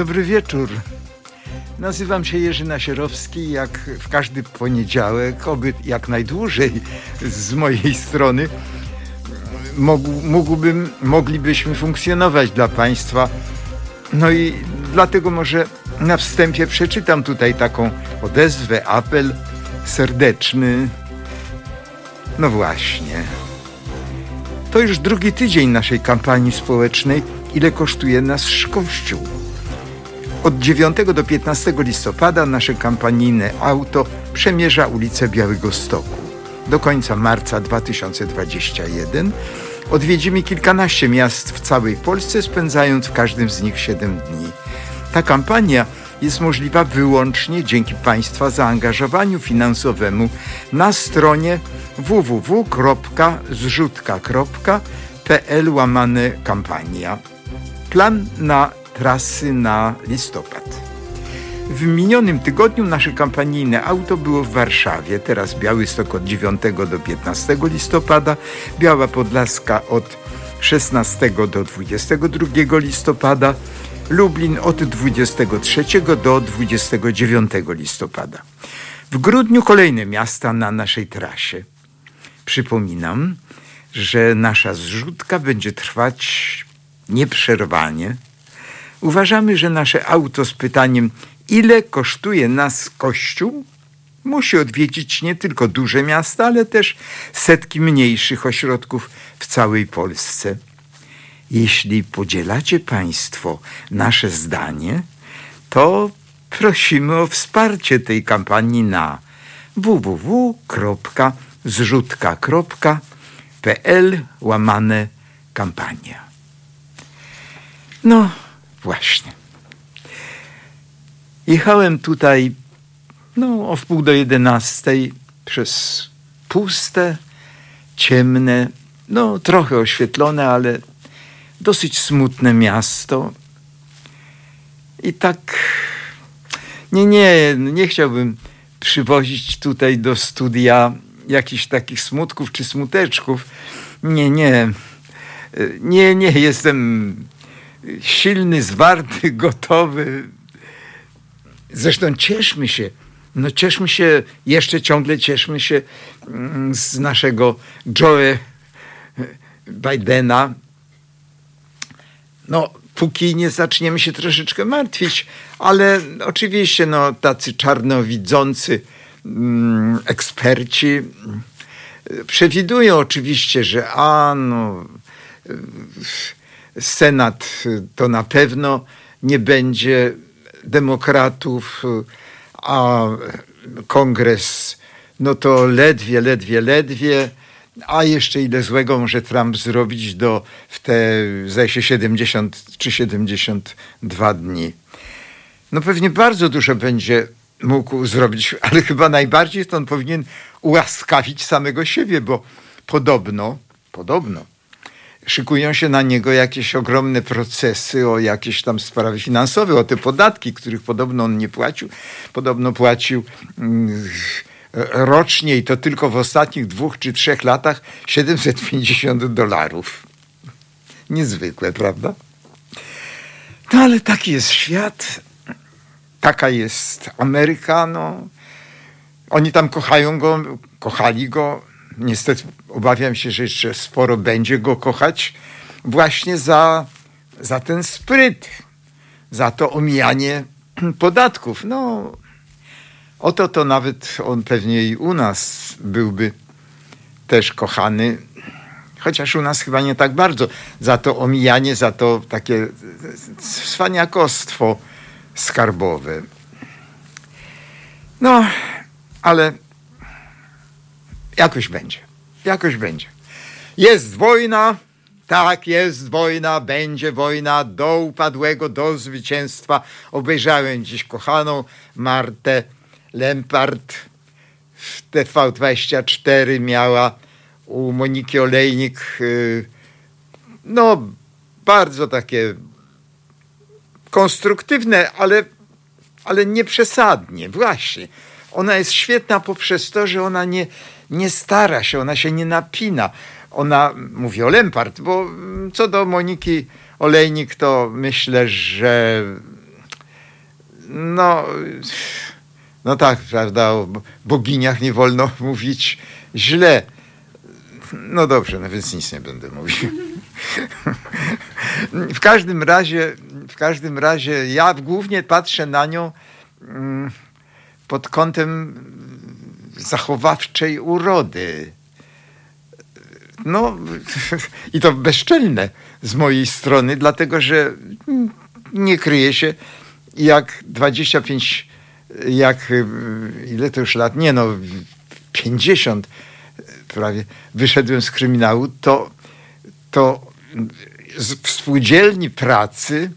Dobry wieczór. Nazywam się Jerzy Nasierowski. Jak w każdy poniedziałek, oby jak najdłużej z mojej strony, mógł, mógłbym, moglibyśmy funkcjonować dla Państwa. No i dlatego może na wstępie przeczytam tutaj taką odezwę, apel serdeczny. No właśnie. To już drugi tydzień naszej kampanii społecznej. Ile kosztuje nas Kościół? Od 9 do 15 listopada nasze kampanijne auto przemierza ulicę Białego Stoku. Do końca marca 2021 odwiedzimy kilkanaście miast w całej Polsce, spędzając w każdym z nich 7 dni. Ta kampania jest możliwa wyłącznie dzięki Państwa zaangażowaniu finansowemu na stronie www.zrzutka.pl łamane kampania. Plan na trasy na listopad. W minionym tygodniu nasze kampanijne auto było w Warszawie, teraz Białystok od 9 do 15 listopada, Biała Podlaska od 16 do 22 listopada, Lublin od 23 do 29 listopada. W grudniu kolejne miasta na naszej trasie. Przypominam, że nasza zrzutka będzie trwać nieprzerwanie. Uważamy, że nasze auto z pytaniem, ile kosztuje nas kościół, musi odwiedzić nie tylko duże miasta, ale też setki mniejszych ośrodków w całej Polsce. Jeśli podzielacie Państwo nasze zdanie, to prosimy o wsparcie tej kampanii na www.zrzutka.pl łamane kampania. No właśnie. Jechałem tutaj no, o wpół do jedenastej przez puste, ciemne, no trochę oświetlone, ale dosyć smutne miasto. I tak nie, nie, nie chciałbym przywozić tutaj do studia jakichś takich smutków czy smuteczków. Nie, nie. Nie, nie, jestem silny, zwarty, gotowy. Zresztą cieszmy się, no cieszmy się, jeszcze ciągle cieszmy się mm, z naszego Joe Bidena. No, póki nie zaczniemy się troszeczkę martwić, ale oczywiście no, tacy czarnowidzący mm, eksperci mm, przewidują oczywiście, że a no Senat to na pewno nie będzie demokratów, a kongres no to ledwie, ledwie, ledwie. A jeszcze ile złego może Trump zrobić do w te, zdaje się, 70 czy 72 dni. No pewnie bardzo dużo będzie mógł zrobić, ale chyba najbardziej to on powinien ułaskawić samego siebie, bo podobno, podobno szykują się na niego jakieś ogromne procesy o jakieś tam sprawy finansowe, o te podatki, których podobno on nie płacił. Podobno płacił mm, rocznie i to tylko w ostatnich dwóch czy trzech latach 750 dolarów. Niezwykłe, prawda? No ale taki jest świat, taka jest Ameryka, no. Oni tam kochają go, kochali go, niestety obawiam się, że jeszcze sporo będzie go kochać właśnie za, za ten spryt, za to omijanie podatków. No, oto to nawet on pewnie i u nas byłby też kochany, chociaż u nas chyba nie tak bardzo, za to omijanie, za to takie cwaniakostwo skarbowe. No, ale Jakoś będzie. Jakoś będzie. Jest wojna, tak, jest wojna, będzie wojna do upadłego, do zwycięstwa. Obejrzałem dziś kochaną Martę Lempart w TV24 miała u Moniki Olejnik y, no bardzo takie konstruktywne, ale, ale nie przesadnie, właśnie. Ona jest świetna poprzez to, że ona nie, nie stara się, ona się nie napina. Ona mówi o Lempart, bo co do Moniki Olejnik, to myślę, że no, no tak, prawda, o boginiach nie wolno mówić źle. No dobrze, no więc nic nie będę mówił. w każdym razie, w każdym razie ja głównie patrzę na nią mm, pod kątem zachowawczej urody. No i to bezczelne z mojej strony, dlatego że nie kryje się jak 25, jak ile to już lat, nie no, 50 prawie wyszedłem z kryminału, to, to w spółdzielni pracy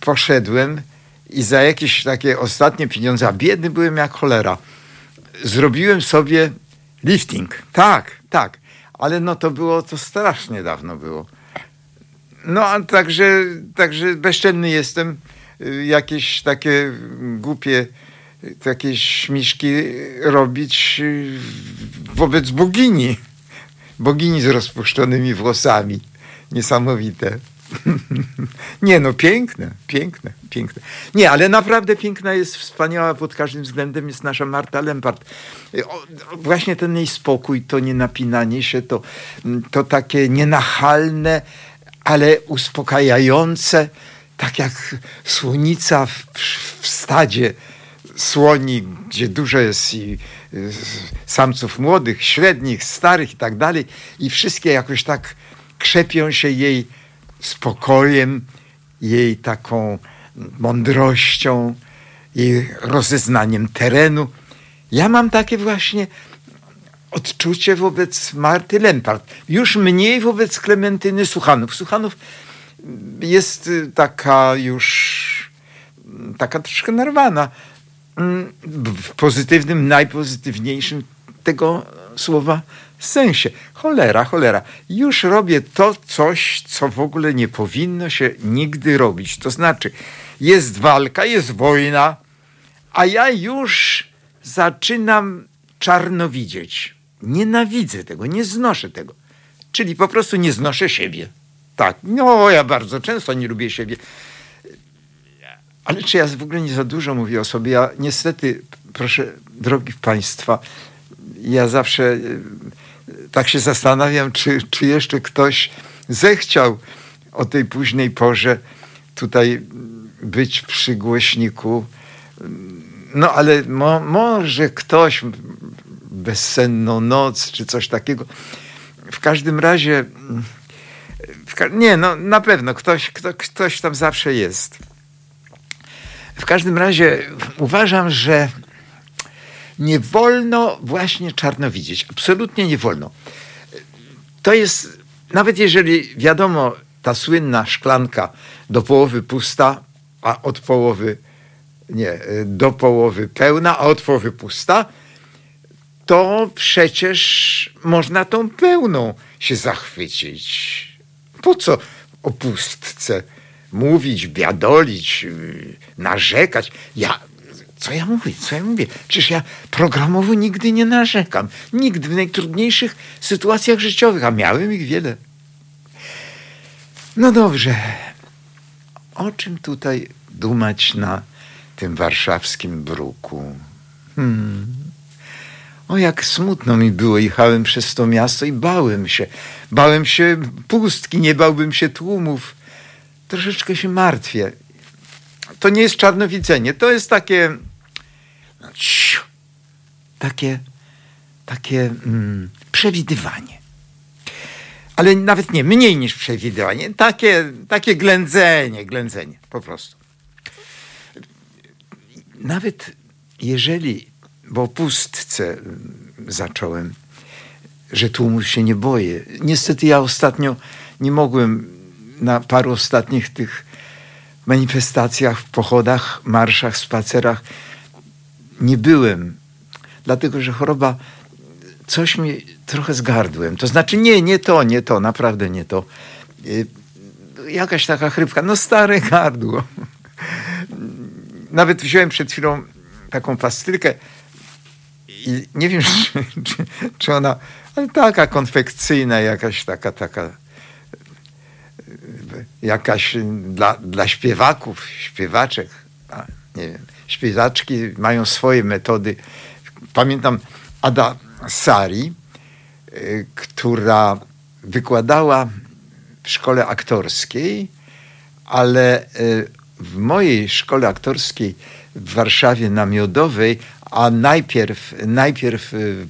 poszedłem i za jakieś takie ostatnie pieniądze, a biedny byłem jak cholera, zrobiłem sobie lifting. Tak, tak. Ale no to było, to strasznie dawno było. No, a także, także bezczelny jestem. Jakieś takie głupie, takie śmiszki robić wobec bogini. Bogini z rozpuszczonymi włosami. Niesamowite. Nie, no piękne, piękne, piękne. Nie, ale naprawdę piękna jest, wspaniała pod każdym względem jest nasza Marta Lempart. Właśnie ten jej spokój, to nienapinanie się, to, to takie nienachalne, ale uspokajające, tak jak słonica w, w stadzie słoni, gdzie dużo jest i samców młodych, średnich, starych i tak dalej i wszystkie jakoś tak krzepią się jej spokojem, jej taką mądrością, jej rozeznaniem terenu. Ja mam takie właśnie odczucie wobec Marty Lempart. Już mniej wobec Klementyny Suchanów. Suchanów jest taka już taka troszkę nerwana. W pozytywnym, najpozytywniejszym tego słowa sensie. Cholera, cholera. Już robię to coś, co w ogóle nie powinno się nigdy robić. To znaczy, jest walka, jest wojna, a ja już zaczynam czarno widzieć. Nienawidzę tego, nie znoszę tego. Czyli po prostu nie znoszę siebie. Tak, no ja bardzo często nie lubię siebie. Ale czy ja w ogóle nie za dużo mówię o sobie? Ja niestety, proszę, drogi Państwa, ja zawsze tak się zastanawiam, czy, czy jeszcze ktoś zechciał o tej późnej porze tutaj być przy głośniku. No ale mo, może ktoś bezsenną noc czy coś takiego. W każdym razie, w nie, no na pewno ktoś, kto, ktoś tam zawsze jest. W każdym razie uważam, że nie wolno właśnie czarno widzieć. Absolutnie nie wolno. To jest, nawet jeżeli wiadomo, ta słynna szklanka do połowy pusta, a od połowy nie, do połowy pełna, a od połowy pusta, to przecież można tą pełną się zachwycić. Po co o pustce mówić, biadolić, narzekać? Ja co ja mówię? Co ja mówię? Przecież ja programowo nigdy nie narzekam. Nigdy w najtrudniejszych sytuacjach życiowych, a miałem ich wiele. No dobrze. O czym tutaj dumać na tym warszawskim bruku? Hmm. O, jak smutno mi było. Jechałem przez to miasto i bałem się. Bałem się pustki, nie bałbym się tłumów. Troszeczkę się martwię. To nie jest czarnowidzenie, to jest takie takie, takie mm, przewidywanie. Ale nawet nie, mniej niż przewidywanie, takie, takie ględzenie, ględzenie, po prostu. Nawet jeżeli, bo pustce mm, zacząłem, że tłumu się nie boję. Niestety ja ostatnio nie mogłem na paru ostatnich tych manifestacjach, pochodach, marszach, spacerach nie byłem, dlatego że choroba coś mi trochę zgardłem. To znaczy nie, nie to, nie to, naprawdę nie to. Y, jakaś taka chrypka, no stare gardło. Nawet wziąłem przed chwilą taką pastylkę i nie wiem, czy, czy, czy ona, ale taka konfekcyjna, jakaś taka, taka jakaś dla, dla śpiewaków, śpiewaczek. nie wiem, śpiewaczki mają swoje metody. Pamiętam Ada Sari, y, która wykładała w szkole aktorskiej, ale y, w mojej szkole aktorskiej w Warszawie na Miodowej, a najpierw, najpierw y,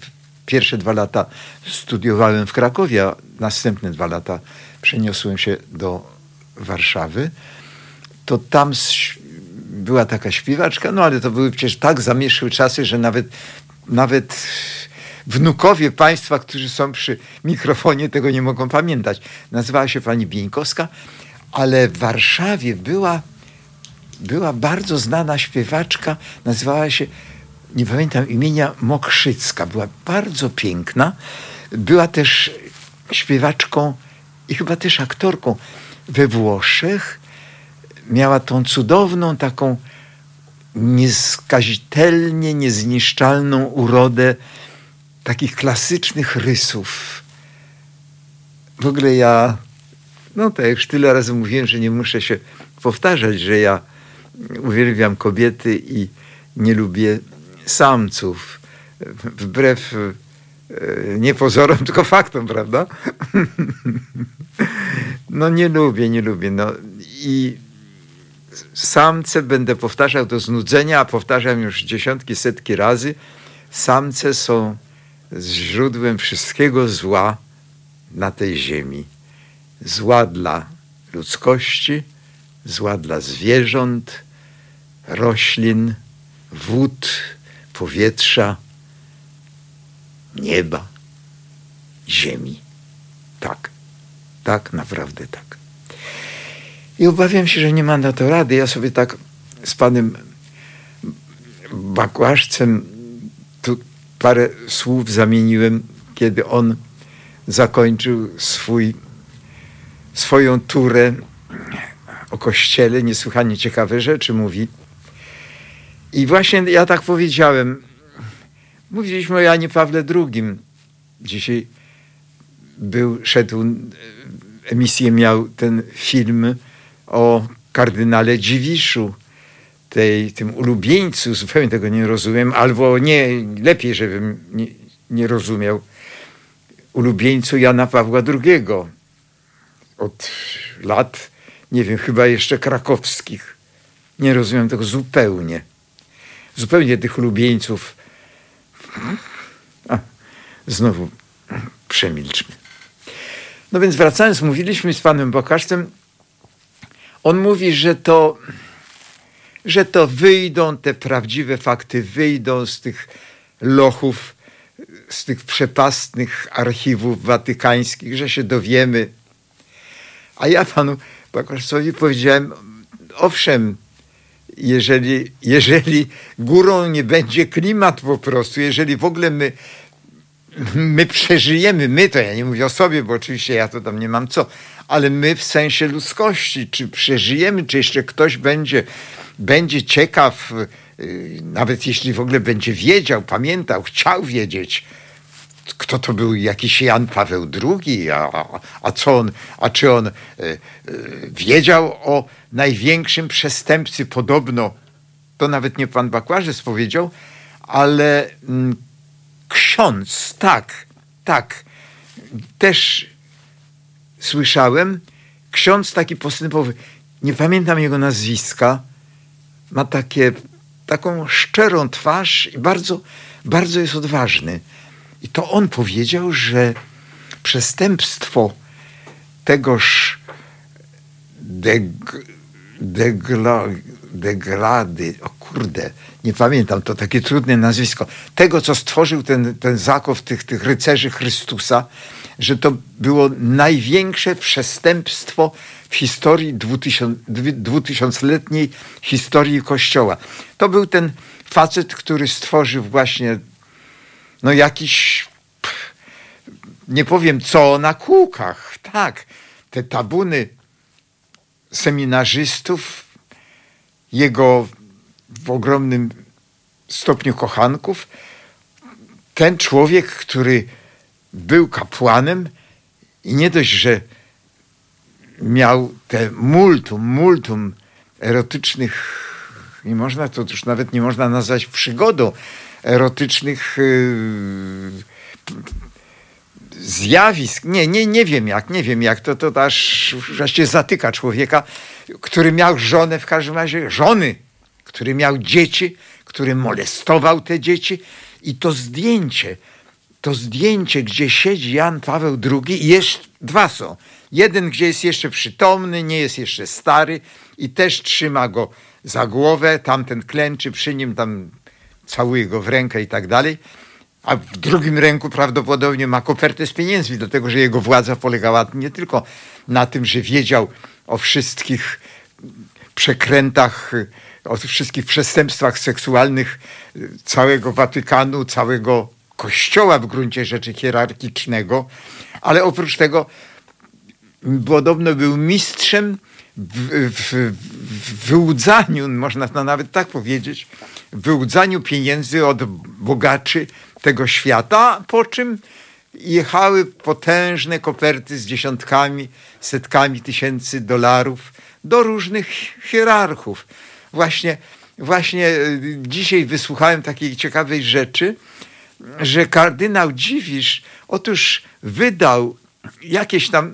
pierwsze dwa lata studiowałem w Krakowie, a następne dwa lata przeniosłem się do Warszawy, to tam była taka śpiewaczka, no ale to były przecież tak zamieszły czasy, że nawet, nawet wnukowie państwa, którzy są przy mikrofonie, tego nie mogą pamiętać. Nazywała się pani Bieńkowska, ale w Warszawie była, była bardzo znana śpiewaczka, nazywała się, nie pamiętam imienia, Mokrzycka. Była bardzo piękna. Była też śpiewaczką i chyba też aktorką we Włoszech. Miała tą cudowną, taką nieskazitelnie, niezniszczalną urodę takich klasycznych rysów. W ogóle ja, no tak już tyle razy mówiłem, że nie muszę się powtarzać, że ja uwielbiam kobiety i nie lubię samców. Wbrew e, nie pozorom, tylko faktom, prawda? No nie lubię, nie lubię. No i samce będę powtarzał do znudzenia, a powtarzam już dziesiątki, setki razy. Samce są źródłem wszystkiego zła na tej ziemi. Zła dla ludzkości, zła dla zwierząt, roślin, wód, powietrza, nieba, ziemi. Tak, tak, naprawdę tak. I obawiam się, że nie ma na to rady. Ja sobie tak z panem Bakłaszcem tu parę słów zamieniłem, kiedy on zakończył swój, swoją turę o kościele. Niesłychanie ciekawe rzeczy mówi. I właśnie ja tak powiedziałem. Mówiliśmy o Janie Pawle II. Dzisiaj był, szedł, emisję miał ten film o kardynale Dziwiszu tej, tym ulubieńcu, zupełnie tego nie rozumiem, albo nie, lepiej, żebym nie, nie rozumiał, ulubieńcu Jana Pawła II. Od lat, nie wiem, chyba jeszcze krakowskich. Nie rozumiem tego zupełnie. Zupełnie tych ulubieńców. A, znowu przemilczmy. No więc wracając, mówiliśmy z panem Bokasztem, on mówi, że to że to wyjdą, te prawdziwe fakty wyjdą z tych lochów, z tych przepastnych archiwów watykańskich, że się dowiemy. A ja panu Bakaszcowi powiedziałem, owszem, jeżeli, jeżeli górą nie będzie klimat po prostu, jeżeli w ogóle my, my przeżyjemy, my to ja nie mówię o sobie, bo oczywiście ja to tam nie mam co, ale my w sensie ludzkości, czy przeżyjemy, czy jeszcze ktoś będzie będzie ciekaw, y, nawet jeśli w ogóle będzie wiedział, pamiętał, chciał wiedzieć, kto to był jakiś Jan Paweł II, a, a co on, a czy on y, y, wiedział o największym przestępcy podobno, to nawet nie pan Bakłażec powiedział, ale mm, ksiądz, tak, tak, też słyszałem, ksiądz taki postępowy, nie pamiętam jego nazwiska, ma takie, taką szczerą twarz i bardzo, bardzo jest odważny. I to on powiedział, że przestępstwo tegoż deg, degla, degrady, o kurde, nie pamiętam, to takie trudne nazwisko, tego, co stworzył ten, ten zakow tych, tych rycerzy Chrystusa, że to było największe przestępstwo w historii dwutysiącletniej historii Kościoła. To był ten facet, który stworzył właśnie no jakiś nie powiem co na kółkach, tak, te tabuny seminarzystów, jego w ogromnym stopniu kochanków. Ten człowiek, który był kapłanem i nie dość, że miał te multum, multum erotycznych Nie można, to już nawet nie można nazwać przygodą erotycznych yy, zjawisk. Nie, nie, nie wiem jak, nie wiem jak. To, to aż właściwie zatyka człowieka, który miał żonę, w każdym razie żony, który miał dzieci, który molestował te dzieci i to zdjęcie, to zdjęcie, gdzie siedzi Jan Paweł II, jest, dwa są. Jeden, gdzie jest jeszcze przytomny, nie jest jeszcze stary i też trzyma go za głowę, tamten klęczy przy nim, tam całuje go w rękę i tak dalej. A w drugim ręku prawdopodobnie ma kopertę z pieniędzmi, dlatego że jego władza polegała nie tylko na tym, że wiedział o wszystkich przekrętach, o wszystkich przestępstwach seksualnych całego Watykanu, całego kościoła w gruncie rzeczy hierarchicznego, ale oprócz tego podobno był mistrzem w, w, w wyłudzaniu, można to nawet tak powiedzieć, wyłudzaniu pieniędzy od bogaczy tego świata, po czym jechały potężne koperty z dziesiątkami, setkami tysięcy dolarów do różnych hierarchów. Właśnie, właśnie e, dzisiaj wysłuchałem takiej ciekawej rzeczy, że kardynał Dziwisz otóż wydał jakieś tam,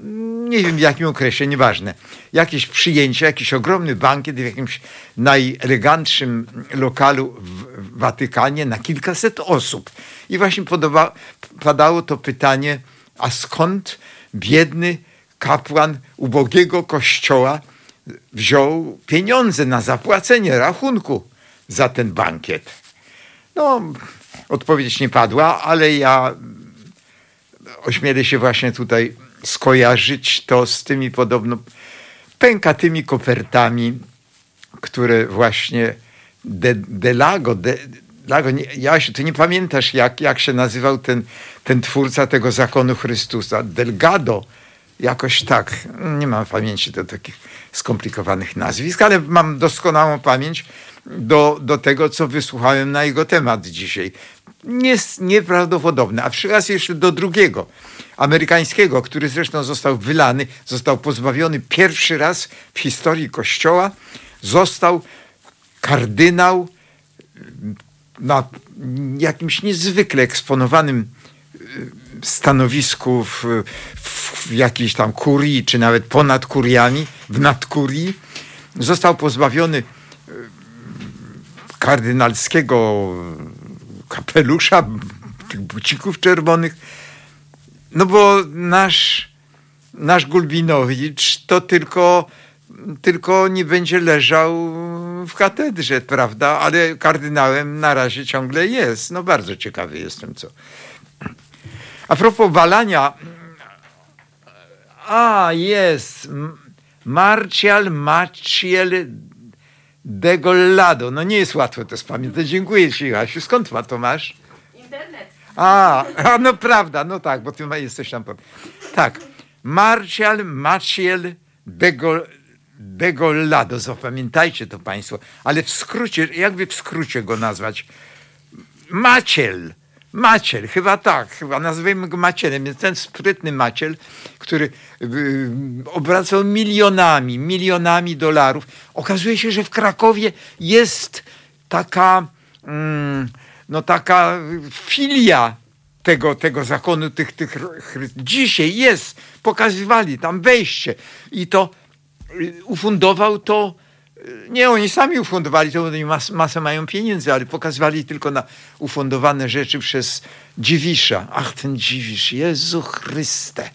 nie wiem w jakim okresie, nieważne, jakieś przyjęcie, jakiś ogromny bankiet w jakimś najelegantszym lokalu w Watykanie na kilkaset osób. I właśnie podoba, padało to pytanie, a skąd biedny kapłan ubogiego kościoła wziął pieniądze na zapłacenie rachunku za ten bankiet? No, odpowiedź nie padła, ale ja ośmielę się właśnie tutaj skojarzyć to z tymi podobno pękatymi kopertami, które właśnie De, Delago, De, Lago, nie, Jasiu, ty nie pamiętasz, jak, jak się nazywał ten, ten twórca tego zakonu Chrystusa? Delgado, jakoś tak. Nie mam pamięci do takich skomplikowanych nazwisk, ale mam doskonałą pamięć do, do tego, co wysłuchałem na jego temat dzisiaj. Jest nieprawdopodobne. A przy raz jeszcze do drugiego, amerykańskiego, który zresztą został wylany, został pozbawiony pierwszy raz w historii Kościoła, został kardynał na jakimś niezwykle eksponowanym stanowisku w, w jakiejś tam kurii, czy nawet ponad kuriami, w nadkurii. Został pozbawiony y, kardynalskiego kapelusza, tych bucików czerwonych, no bo nasz, nasz Gulbinowicz to tylko, tylko nie będzie leżał w katedrze, prawda? Ale kardynałem na razie ciągle jest. No bardzo ciekawy jestem, co. A propos balania. A, jest. Marcial Maciel de Gollado. No nie jest łatwo to spamiętać. Dziękuję ci, Asiu. Skąd ma to masz? Internet. A, a, no prawda, no tak, bo ty jesteś tam. Tak. Marcial Maciel de, Go, de Gollado. Zapamiętajcie to państwo. Ale w skrócie, jakby w skrócie go nazwać? Maciel. Maciel, chyba tak, chyba nazwijmy go Macielem. Jest ten sprytny Maciel, który yy, obracał milionami, milionami dolarów. Okazuje się, że w Krakowie jest taka, yy, no taka filia tego, tego zakonu, tych, tych, dzisiaj jest, pokazywali tam wejście i to y, ufundował to nie, oni sami ufundowali, to oni mas, masę mają pieniędzy, ale pokazywali tylko na ufundowane rzeczy przez Dziwisza. Ach, ten Dziwisz, Jezu Chryste.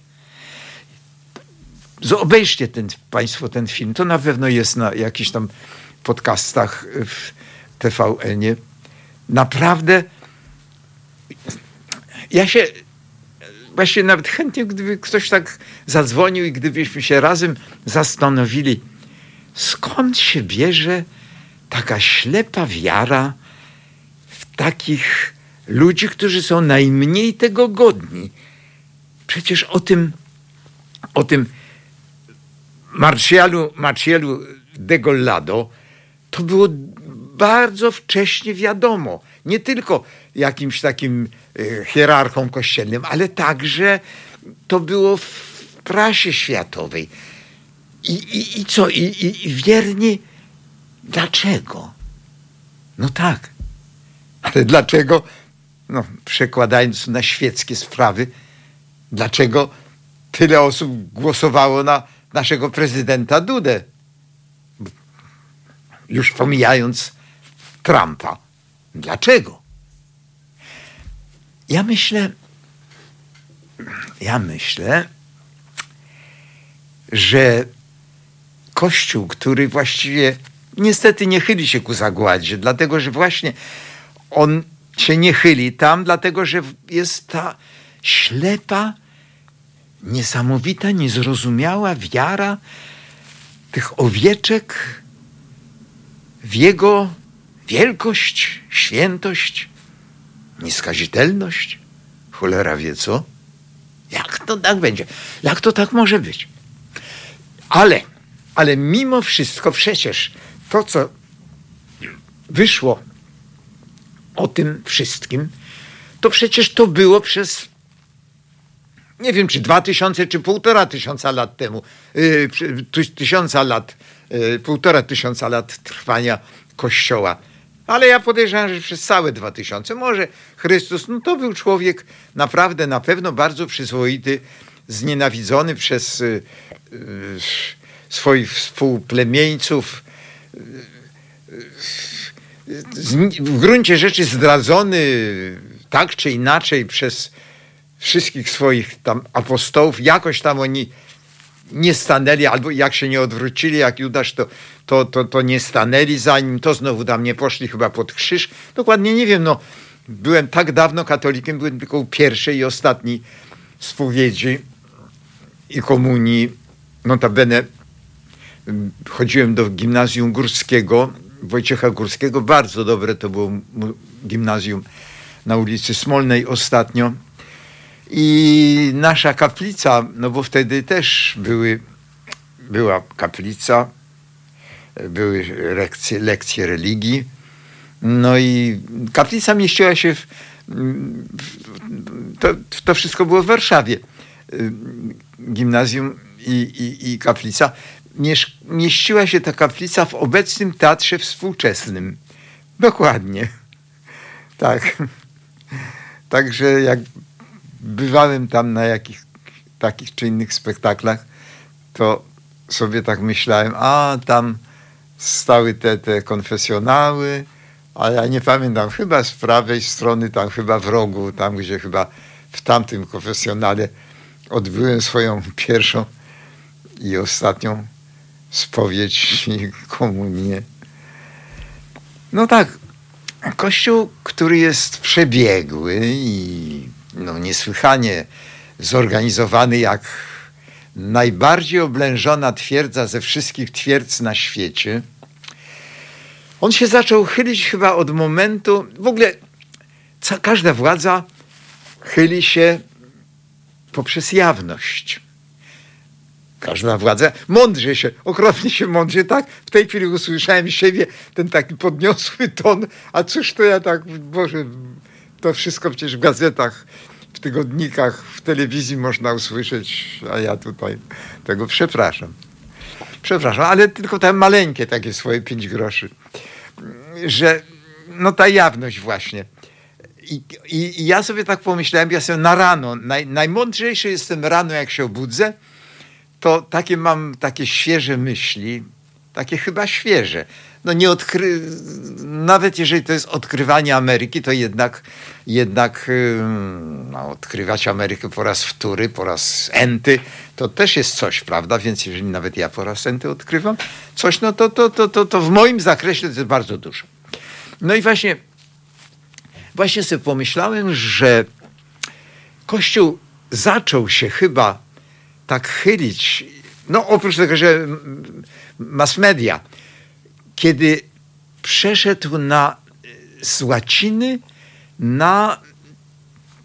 Obejrzcie ten, Państwo ten film. To na pewno jest na jakichś tam podcastach w TVN-ie. Naprawdę ja się właśnie nawet chętnie, gdyby ktoś tak zadzwonił i gdybyśmy się razem zastanowili, skąd się bierze taka ślepa wiara w takich ludzi, którzy są najmniej tego godni. Przecież o tym, o tym Marcialu, Marcialu de Gollado to było bardzo wcześnie wiadomo. Nie tylko jakimś takim e, hierarchą kościelnym, ale także to było w prasie światowej. I, i, i co? I, i, wierni dlaczego? No tak. Ale dlaczego, no, przekładając na świeckie sprawy, dlaczego tyle osób głosowało na naszego prezydenta Dudę? Już pomijając Trumpa. Dlaczego? Ja myślę, ja myślę, że Kościół, który właściwie niestety nie chyli się ku zagładzie, dlatego że właśnie on się nie chyli tam, dlatego że jest ta ślepa, niesamowita, niezrozumiała wiara tych owieczek w jego wielkość, świętość, nieskazitelność. Cholera wie co? Jak to tak będzie? Jak to tak może być? Ale, ale mimo wszystko przecież to, co wyszło o tym wszystkim, to przecież to było przez nie wiem, czy dwa tysiące, czy półtora tysiąca lat temu, yy, tysiąca lat, yy, półtora tysiąca lat trwania Kościoła. Ale ja podejrzewam, że przez całe dwa tysiące. Może Chrystus, no to był człowiek naprawdę, na pewno bardzo przyzwoity, znienawidzony przez yy, swoich współplemieńców, w gruncie rzeczy zdradzony tak czy inaczej przez wszystkich swoich tam apostołów, jakoś tam oni nie stanęli, albo jak się nie odwrócili, jak Judasz, to, to, to, to nie stanęli za nim, to znowu tam nie poszli chyba pod krzyż. Dokładnie nie wiem, no byłem tak dawno katolikiem, byłem tylko u pierwszej i ostatniej spowiedzi i komunii. Notabene chodziłem do gimnazjum górskiego, Wojciecha Górskiego. Bardzo dobre to było gimnazjum na ulicy Smolnej ostatnio. I nasza kaplica, no bo wtedy też były, była kaplica, były lekcje, lekcje religii. No i kaplica mieściła się w, to, to wszystko było w Warszawie. Gimnazjum i, i, i kaplica mieściła się ta kaplica w obecnym teatrze współczesnym. Dokładnie. Tak. Także jak bywałem tam na jakich takich czy innych spektaklach, to sobie tak myślałem, a tam stały te, te konfesjonały, a ja nie pamiętam, chyba z prawej strony, tam chyba w rogu, tam gdzie chyba w tamtym konfesjonale odbyłem swoją pierwszą i ostatnią spowiedź i komunię. No tak, kościół, który jest przebiegły i no, niesłychanie zorganizowany jak najbardziej oblężona twierdza ze wszystkich twierdz na świecie. On się zaczął chylić chyba od momentu, w ogóle każda władza chyli się poprzez jawność każda władza mądrze się, okropnie się mądrze, tak? W tej chwili usłyszałem siebie, ten taki podniosły ton, a cóż to ja tak, Boże, to wszystko przecież w gazetach, w tygodnikach, w telewizji można usłyszeć, a ja tutaj tego przepraszam. Przepraszam, ale tylko te maleńkie takie swoje pięć groszy, że no ta jawność właśnie. I, i, i ja sobie tak pomyślałem, ja sobie na rano, naj, najmądrzejszy jestem rano, jak się obudzę, to takie mam takie świeże myśli, takie chyba świeże. No nie odkry... Nawet jeżeli to jest odkrywanie Ameryki, to jednak, jednak no, odkrywać Amerykę po raz wtóry, po raz enty, to też jest coś, prawda? Więc jeżeli nawet ja po raz enty odkrywam coś, no to, to, to, to, to w moim zakresie to jest bardzo dużo. No i właśnie, właśnie sobie pomyślałem, że Kościół zaczął się chyba tak chylić, no oprócz tego, że mass media, kiedy przeszedł na, z łaciny na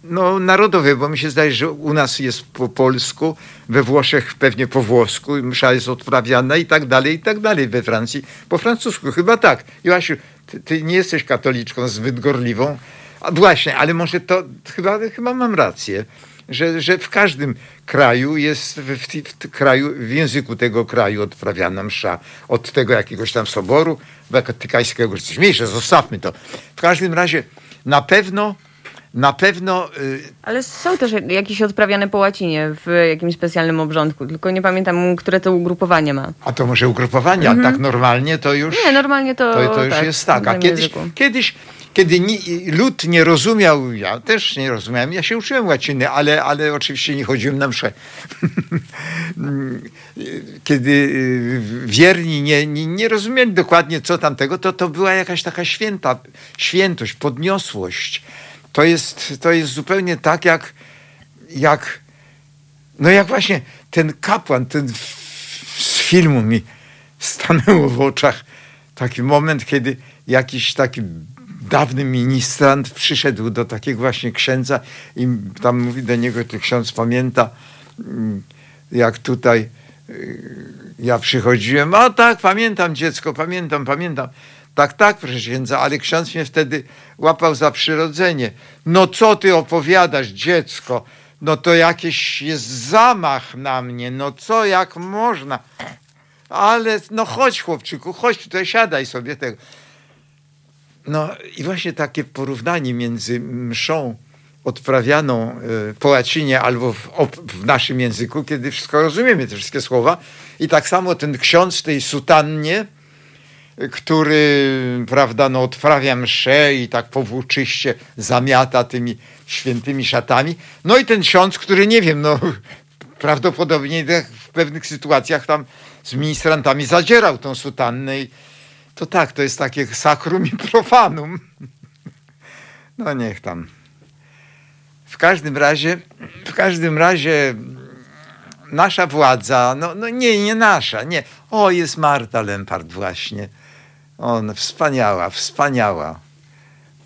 no, narodowe, bo mi się zdaje, że u nas jest po polsku, we Włoszech pewnie po włosku, msza jest odprawiana i tak dalej, i tak dalej. We Francji po francusku, chyba tak. Joasiu, ty, ty nie jesteś katoliczką zbyt gorliwą. A właśnie, ale może to, chyba, chyba mam rację że, że w każdym kraju jest, w, w, kraju, w języku tego kraju odprawiana msza od tego jakiegoś tam soboru watykańskiego, czy coś mniejsze, zostawmy to. W każdym razie na pewno na pewno. Y, Ale są też jakieś odprawiane po łacinie w jakimś specjalnym obrządku, tylko nie pamiętam, które to ugrupowanie ma. A to może ugrupowanie, mhm. a tak normalnie to już. Nie, normalnie to. To, to już tak, jest tak. A kiedyś, kiedyś kiedy ni, lud nie rozumiał, ja też nie rozumiałem, ja się uczyłem łaciny, ale, ale oczywiście nie chodziłem na mszę. kiedy y, wierni nie, nie, nie rozumieli dokładnie co tamtego, to to była jakaś taka święta, świętość, podniosłość. To jest, to jest zupełnie tak, jak, jak, no jak właśnie ten kapłan, ten z filmu mi stanęło w oczach taki moment, kiedy jakiś taki dawny ministrant przyszedł do takiego właśnie księdza i tam mówi do niego, ty ksiądz pamięta, mm, jak tutaj y, ja przychodziłem, a tak, pamiętam dziecko, pamiętam, pamiętam. Tak, tak, proszę księdza, ale ksiądz mnie wtedy łapał za przyrodzenie. No co ty opowiadasz, dziecko? No to jakiś jest zamach na mnie. No co, jak można? Ale no chodź, chłopczyku, chodź tutaj, siadaj sobie tego. No i właśnie takie porównanie między mszą odprawianą e, po łacinie albo w, w, naszym języku, kiedy wszystko rozumiemy, te wszystkie słowa. I tak samo ten ksiądz w tej sutannie, który, prawda, no, odprawia mszę i tak powłóczyście zamiata tymi świętymi szatami. No i ten ksiądz, który, nie wiem, no, prawdopodobnie w pewnych sytuacjach tam z ministrantami zadzierał tą sutannę i to tak, to jest takie sakrum i profanum. No niech tam. W każdym razie, w każdym razie nasza władza, no, no nie, nie nasza, nie. O, jest Marta Lempart właśnie. On, wspaniała, wspaniała.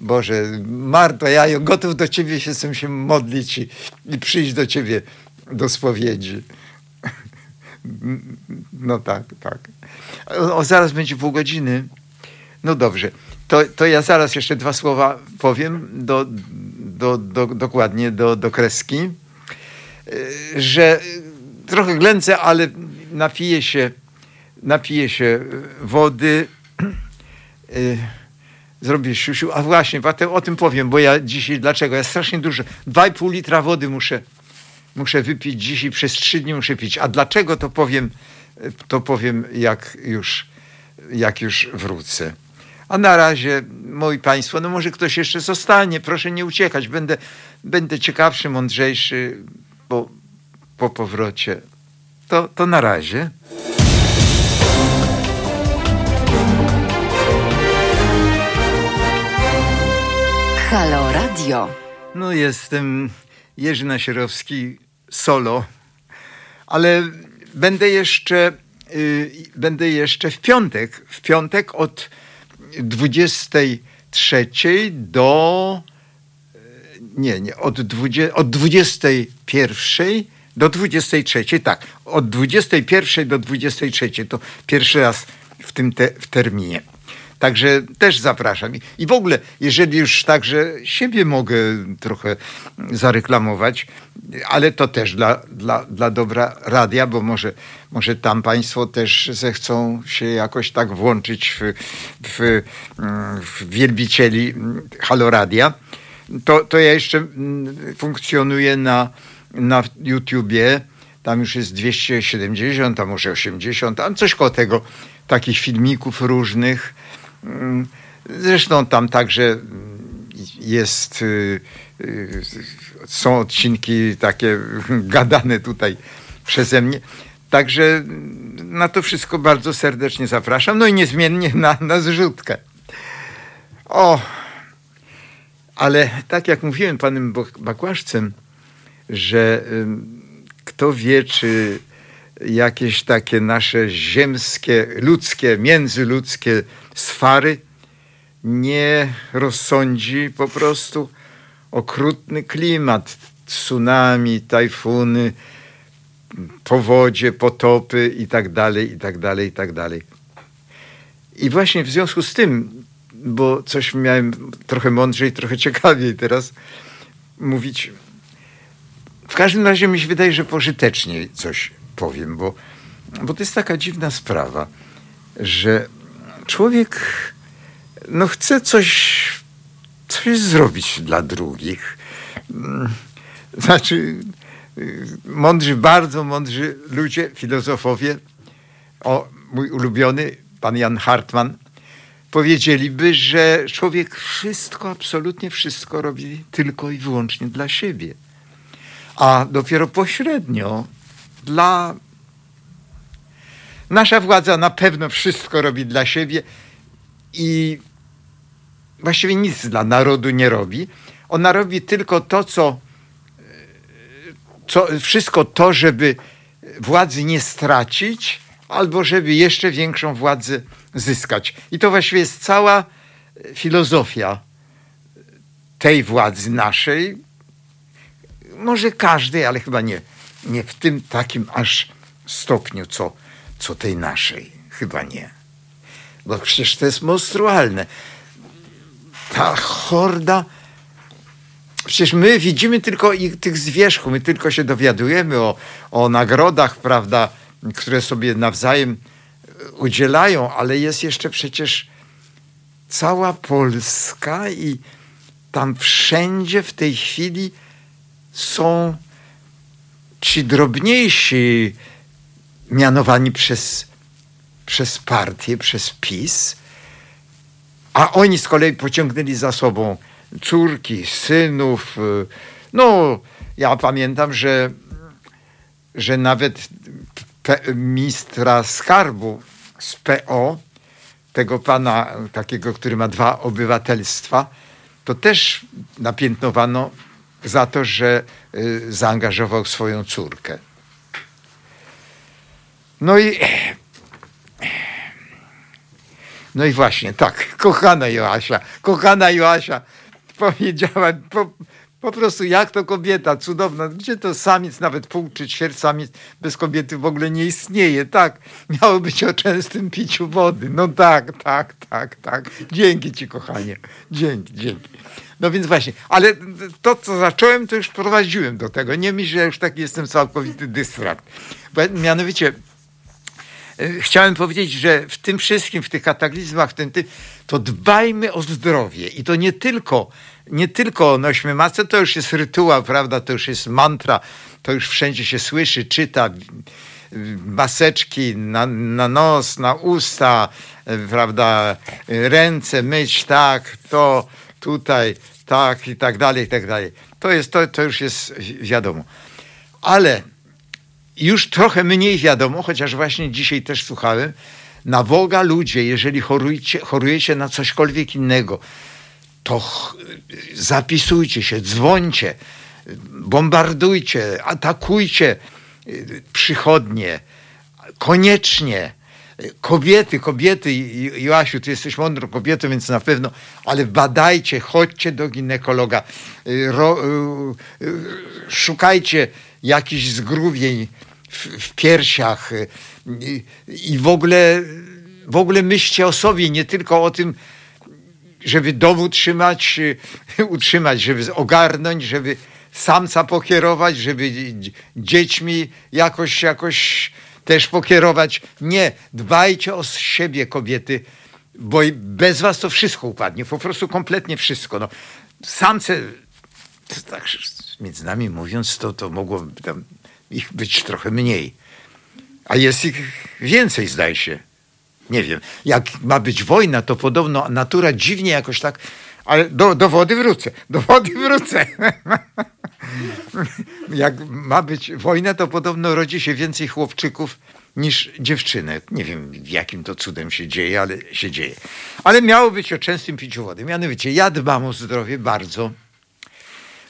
Boże, Marto, ja gotów do ciebie się, chcę się modlić i, i przyjść do ciebie do spowiedzi. No tak, tak. O, zaraz będzie pół godziny. No dobrze. To, to ja zaraz jeszcze dwa słowa powiem do, do, do, dokładnie do, do kreski, e, że trochę glęcę, ale napiję się, napiję się wody, e, zrobię siusiu. A właśnie, o tym powiem, bo ja dzisiaj, dlaczego? Ja strasznie dużo, 2,5 litra wody muszę muszę wypić dziś i przez trzy dni muszę pić. A dlaczego to powiem, to powiem jak już, jak już wrócę. A na razie, moi Państwo, no może ktoś jeszcze zostanie, proszę nie uciekać. Będę, będę ciekawszy, mądrzejszy po, po powrocie. To, to na razie. Halo Radio. No jestem Jerzy Nasierowski solo, ale będę jeszcze, yy, będę jeszcze w piątek, w piątek od 23 do y, nie, nie, od, 20, od 21 do 23, tak, od 21 do 23, to pierwszy raz w tym te, w terminie. Także też zapraszam. I w ogóle, jeżeli już także siebie mogę trochę zareklamować, ale to też dla, dla, dla dobra radia, bo może, może tam Państwo też zechcą się jakoś tak włączyć w, w, w wielbicieli Haloradia. To, to ja jeszcze funkcjonuję na, na YouTubie. Tam już jest 270, a może 80, a coś koło tego, takich filmików różnych Zresztą tam także jest, y, y, są odcinki takie gadane tutaj przeze mnie. Także na to wszystko bardzo serdecznie zapraszam. No i niezmiennie na, na zrzutkę. O, ale tak jak mówiłem panem Bakłaszcem, że kto wie, czy jakieś takie nasze ziemskie, ludzkie, międzyludzkie sfary. Nie rozsądzi po prostu okrutny klimat, tsunami, tajfuny, powodzie, potopy i tak dalej, i właśnie w związku z tym, bo coś miałem trochę mądrzej, trochę ciekawiej teraz mówić, w każdym razie mi się wydaje, że pożytecznie coś powiem, bo, bo to jest taka dziwna sprawa, że człowiek no, chce coś, coś zrobić dla drugich. Mm, znaczy, mądrzy, bardzo mądrzy ludzie, filozofowie, o mój ulubiony, pan Jan Hartman, powiedzieliby, że człowiek wszystko, absolutnie wszystko robi tylko i wyłącznie dla siebie. A dopiero pośrednio dla. Nasza władza na pewno wszystko robi dla siebie i właściwie nic dla narodu nie robi. Ona robi tylko to, co, co wszystko to, żeby władzy nie stracić, albo żeby jeszcze większą władzę zyskać. I to właściwie jest cała filozofia tej władzy naszej. Może każdej, ale chyba nie, nie w tym takim aż stopniu, co, co tej naszej. Chyba nie. Bo przecież to jest monstrualne. Ta horda. Przecież my widzimy tylko ich, tych zwierzchu, my tylko się dowiadujemy o, o nagrodach, prawda, które sobie nawzajem udzielają, ale jest jeszcze przecież cała Polska i tam wszędzie w tej chwili są ci drobniejsi mianowani przez, przez partię, przez PiS, a oni z kolei pociągnęli za sobą córki, synów. No, ja pamiętam, że, że nawet ministra skarbu z PO, tego pana takiego, który ma dwa obywatelstwa, to też napiętnowano za to, że y, zaangażował swoją córkę. No i no i właśnie, tak, kochana Joasia, kochana Joasia, powiedziała, po, po prostu jak to kobieta, cudowna. Gdzie to samiec, nawet pół czy ćwierć samiec bez kobiety w ogóle nie istnieje. Tak, miało być o częstym piciu wody. No tak, tak, tak, tak. Dzięki ci, kochanie. Dzięki, dzięki. No więc właśnie, ale to, co zacząłem, to już prowadziłem do tego. Nie myślę, że już taki jestem całkowity dystrakt. Bo mianowicie e, chciałem powiedzieć, że w tym wszystkim, w tych kataklizmach, w tym, tym, to dbajmy o zdrowie. I to nie tylko nie tylko nośmy masę, to już jest rytuał, prawda, to już jest mantra, to już wszędzie się słyszy, czyta, maseczki na, na nos, na usta, prawda, ręce myć, tak, to tutaj, tak i tak dalej, i tak dalej. To, jest, to, to już jest wiadomo. Ale już trochę mniej wiadomo, chociaż właśnie dzisiaj też słuchałem, na Boga ludzie, jeżeli chorujecie, chorujecie na cośkolwiek innego, to zapisujcie się, dzwońcie, bombardujcie, atakujcie y, przychodnie, koniecznie. Kobiety, kobiety, Joasiu, ty jesteś mądrą kobietą, więc na pewno, ale badajcie, chodźcie do ginekologa, y, ro, y, szukajcie jakichś zgrubień w, w piersiach. I w ogóle, w ogóle myślcie o sobie, nie tylko o tym, żeby dom utrzymać, y, utrzymać, żeby ogarnąć, żeby samca pokierować, żeby dziećmi jakoś, jakoś też pokierować. Nie, dbajcie o siebie, kobiety, bo bez was to wszystko upadnie, po prostu kompletnie wszystko. No, samce, tak między nami mówiąc, to, to mogło ich być trochę mniej. A jest ich więcej, zdaje się nie wiem, jak ma być wojna, to podobno natura dziwnie jakoś tak, ale do, do wody wrócę, do wody wrócę. jak ma być wojna, to podobno rodzi się więcej chłopczyków niż dziewczynek. Nie wiem, jakim to cudem się dzieje, ale się dzieje. Ale miało być o częstym piciu wody. Mianowicie, ja dbam o zdrowie bardzo.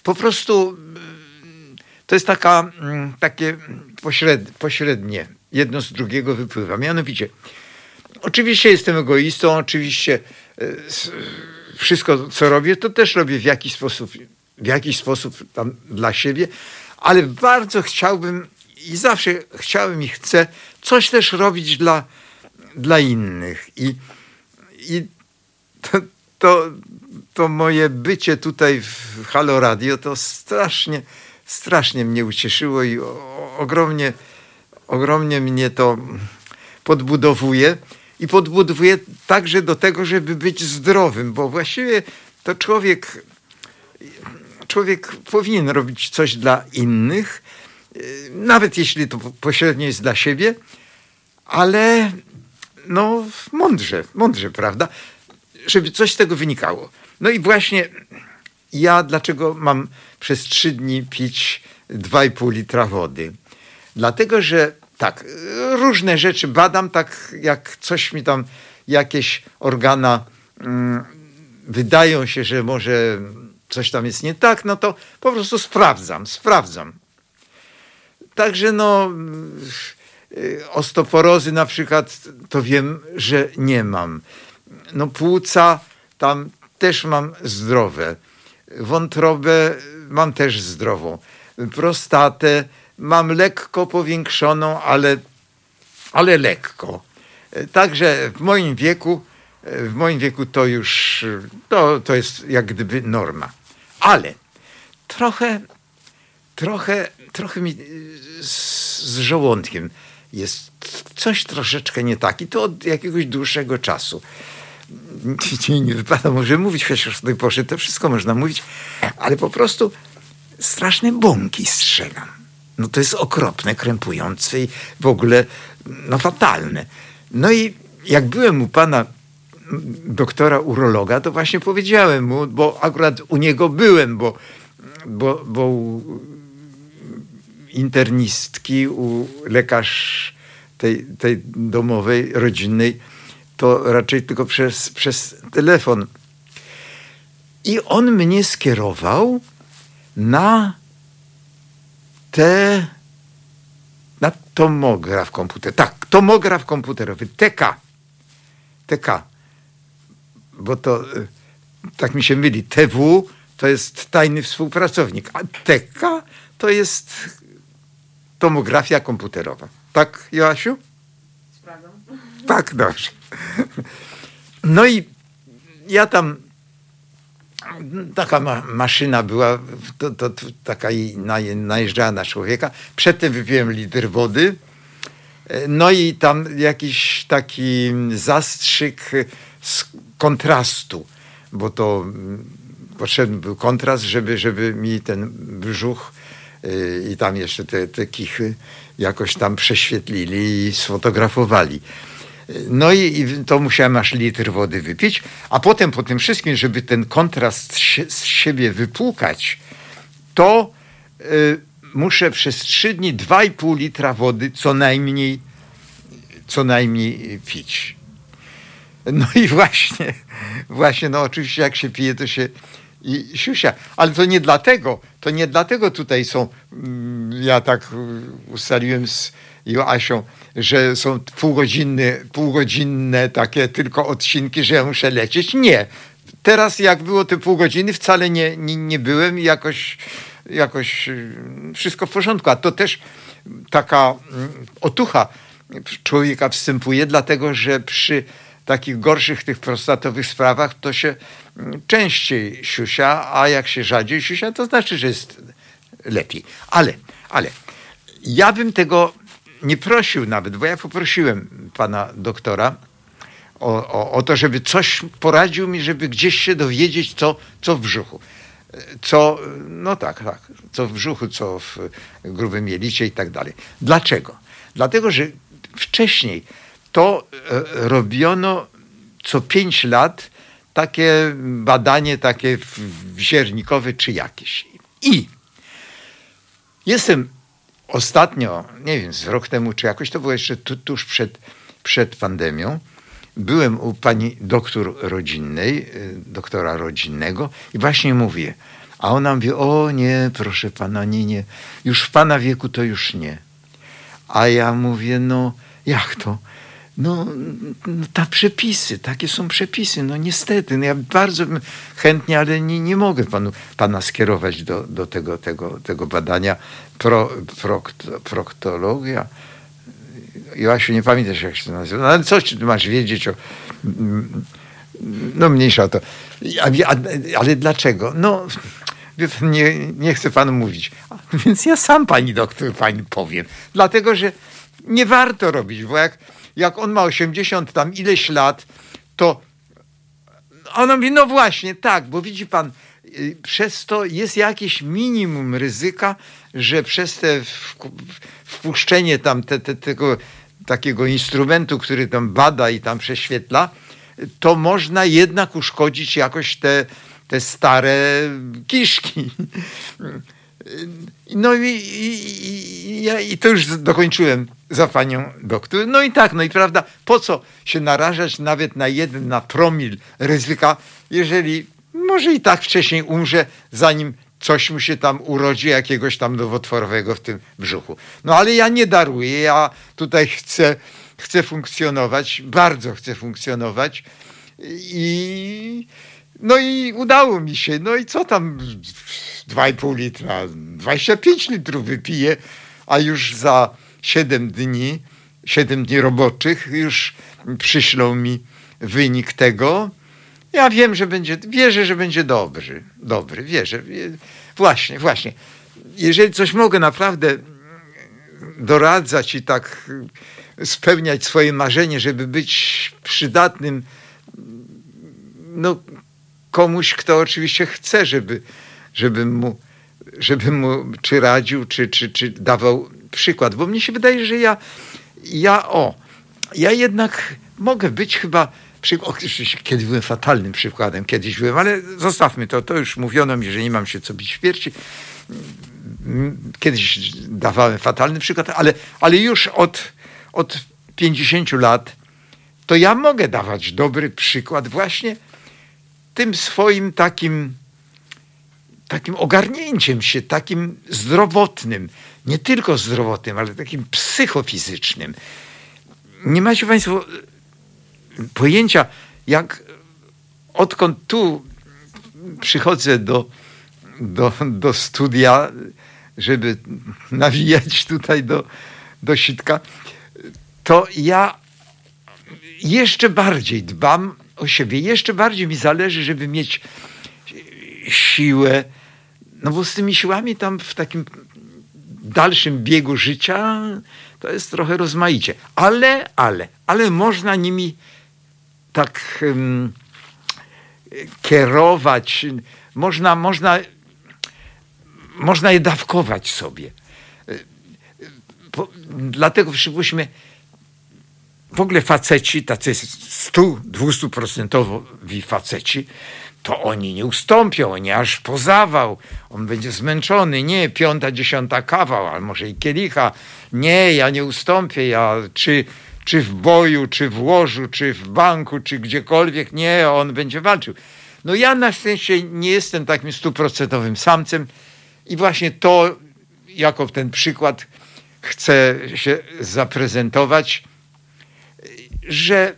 Po prostu mm, to jest taka, mm, takie pośrednie, jedno z drugiego wypływa. Mianowicie, Oczywiście jestem egoistą, oczywiście e, wszystko, co robię, to też robię w jakiś sposób, w jakiś sposób tam dla siebie, ale bardzo chciałbym i zawsze chciałem i chcę coś też robić dla, dla innych. I, i to, to, to moje bycie tutaj w Halo Radio to strasznie, strasznie mnie ucieszyło i ogromnie, ogromnie mnie to podbudowuje. I podbudowuje także do tego, żeby być zdrowym, bo właściwie to człowiek, człowiek powinien robić coś dla innych, nawet jeśli to pośrednio jest dla siebie, ale no mądrze, mądrze, prawda? Żeby coś z tego wynikało. No i właśnie ja dlaczego mam przez trzy dni pić 2,5 litra wody? Dlatego, że tak, różne rzeczy badam, tak jak coś mi tam, jakieś organa mm, wydają się, że może coś tam jest nie tak, no to po prostu sprawdzam, sprawdzam. Także no, y, osteoporozy na przykład, to wiem, że nie mam. No płuca tam też mam zdrowe. Wątrobę mam też zdrową. Prostatę mam lekko powiększoną, ale, ale lekko. Także w moim wieku, w moim wieku to już, to, to jest jak gdyby norma. Ale trochę, trochę, trochę mi z, z żołądkiem jest coś troszeczkę nie tak i to od jakiegoś dłuższego czasu. Nie, nie wypada może mówić, chociaż w tej porze to wszystko można mówić, ale po prostu straszne bąki strzelam. No to jest okropne, krępujące i w ogóle no fatalne. No i jak byłem u pana doktora urologa, to właśnie powiedziałem mu, bo akurat u niego byłem, bo, bo, bo u internistki, u lekarz tej, tej domowej, rodzinnej, to raczej tylko przez, przez telefon. I on mnie skierował na te na tomograf komputerowy. Tak, tomograf komputerowy, TK. TK. Bo to y, tak mi się myli. TW to jest tajny współpracownik, a TK to jest tomografia komputerowa. Tak, Joasiu? Sprawdzam. Tak, dobrze. No i ja tam taka ma, maszyna była, to, to, to taka najeżdżała na człowieka. Przedtem wypiłem litr wody. No i tam jakiś taki zastrzyk z kontrastu, bo to mm, potrzebny był kontrast, żeby, żeby mi ten brzuch y, i tam jeszcze te, te kichy jakoś tam prześwietlili i sfotografowali. No i, to musiałem aż litr wody wypić, a potem po tym wszystkim, żeby ten kontrast z siebie wypłukać, to y, muszę przez trzy dni 2,5 litra wody co najmniej, co najmniej pić. No i właśnie, właśnie, no oczywiście jak się pije, to się i siusia. Ale to nie dlatego, to nie dlatego tutaj są, mm, ja tak y, ustaliłem z Joasią, że są półgodzinne, półgodzinne takie tylko odcinki, że ja muszę lecieć. Nie. Teraz jak było te pół godziny, wcale nie, nie, nie byłem i jakoś, jakoś y, wszystko w porządku. A to też taka mm, otucha człowieka wstępuje, dlatego że przy takich gorszych tych prostatowych sprawach to się mm, częściej siusia, a jak się rzadziej siusia, to znaczy, że jest lepiej. Ale, ale ja bym tego nie prosił nawet, bo ja poprosiłem pana doktora o, o, o to, żeby coś poradził mi, żeby gdzieś się dowiedzieć, co, co w brzuchu. Co, no tak, tak, co w brzuchu, co w grubym jelicie i tak dalej. Dlaczego? Dlatego, że wcześniej to e, robiono co pięć lat takie badanie takie wziernikowe czy jakieś. I jestem ostatnio, nie wiem, z rok temu, czy jakoś to było jeszcze tu, tuż przed, przed pandemią, byłem u pani doktor rodzinnej, y, doktora rodzinnego i właśnie mówię, a ona mówi, o nie, proszę pana, nie, nie, już w pana wieku to już nie. A ja mówię, no jak to? No, ta przepisy, takie są przepisy, no niestety, no ja bardzo chętnie, ale nie, nie mogę panu, pana skierować do, do tego, tego, tego badania pro, prokto, proktologia. Joasiu, nie pamiętasz jak się to nazywa, no, ale coś ty masz wiedzieć o... No mniejsza to. Ale dlaczego? No nie, nie chcę panu mówić. Więc ja sam pani doktor pani powiem. Dlatego, że nie warto robić, bo jak, jak on ma 80 tam ileś lat, to ona mówi, no właśnie, tak, bo widzi pan, y, przez to jest jakieś minimum ryzyka, że przez te wpuszczenie tam te, te, tego takiego instrumentu, który tam bada i tam prześwietla, to można jednak uszkodzić jakoś te, te stare kiszki. No i, i, i, i to już dokończyłem za panią doktor. No i tak, no i prawda, po co się narażać nawet na jeden, na promil ryzyka, jeżeli może i tak wcześniej umrze, zanim coś mu się tam urodzi, jakiegoś tam nowotworowego w tym brzuchu. No ale ja nie daruję, ja tutaj chcę, chcę funkcjonować, bardzo chcę funkcjonować i no i udało mi się. No i co tam 2,5 litra, 25 litrów wypiję, a już za 7 dni, 7 dni roboczych już przyślą mi wynik tego. Ja wiem, że będzie, wierzę, że będzie dobry, dobry, wierzę. Właśnie, właśnie. Jeżeli coś mogę naprawdę doradzać i tak spełniać swoje marzenie, żeby być przydatnym no, komuś, kto oczywiście chce, żeby, żeby mu, żeby mu czy radził, czy, czy, czy dawał przykład. Bo mnie się wydaje, że ja, ja o, ja jednak mogę być chyba oczywiście kiedyś byłem fatalnym przykładem, kiedyś byłem, ale zostawmy to, to już mówiono mi, że nie mam się co bić w piersi. Kiedyś dawałem fatalny przykład, ale, ale już od, od 50 lat to ja mogę dawać dobry przykład właśnie tym swoim takim, takim ogarnięciem się, takim zdrowotnym, nie tylko zdrowotnym, ale takim psychofizycznym. Nie macie Państwo pojęcia, jak odkąd tu przychodzę do, do, do studia, żeby nawijać tutaj do, do sitka, to ja jeszcze bardziej dbam o siebie. Jeszcze bardziej mi zależy, żeby mieć siłę. No bo z tymi siłami tam w takim dalszym biegu życia to jest trochę rozmaicie. Ale, ale, ale można nimi tak um, kierować, można, można, można je dawkować sobie. dlatego przypuśćmy, w ogóle faceci, tacy 100-200% faceci, to oni nie ustąpią, oni aż po zawał. On będzie zmęczony. Nie, piąta, dziesiąta kawał, ale może i kielicha. Nie, ja nie ustąpię. Ja czy, czy w boju, czy w łożu, czy w banku, czy gdziekolwiek. Nie, on będzie walczył. No ja na szczęście nie jestem takim stuprocentowym samcem i właśnie to jako ten przykład chcę się zaprezentować że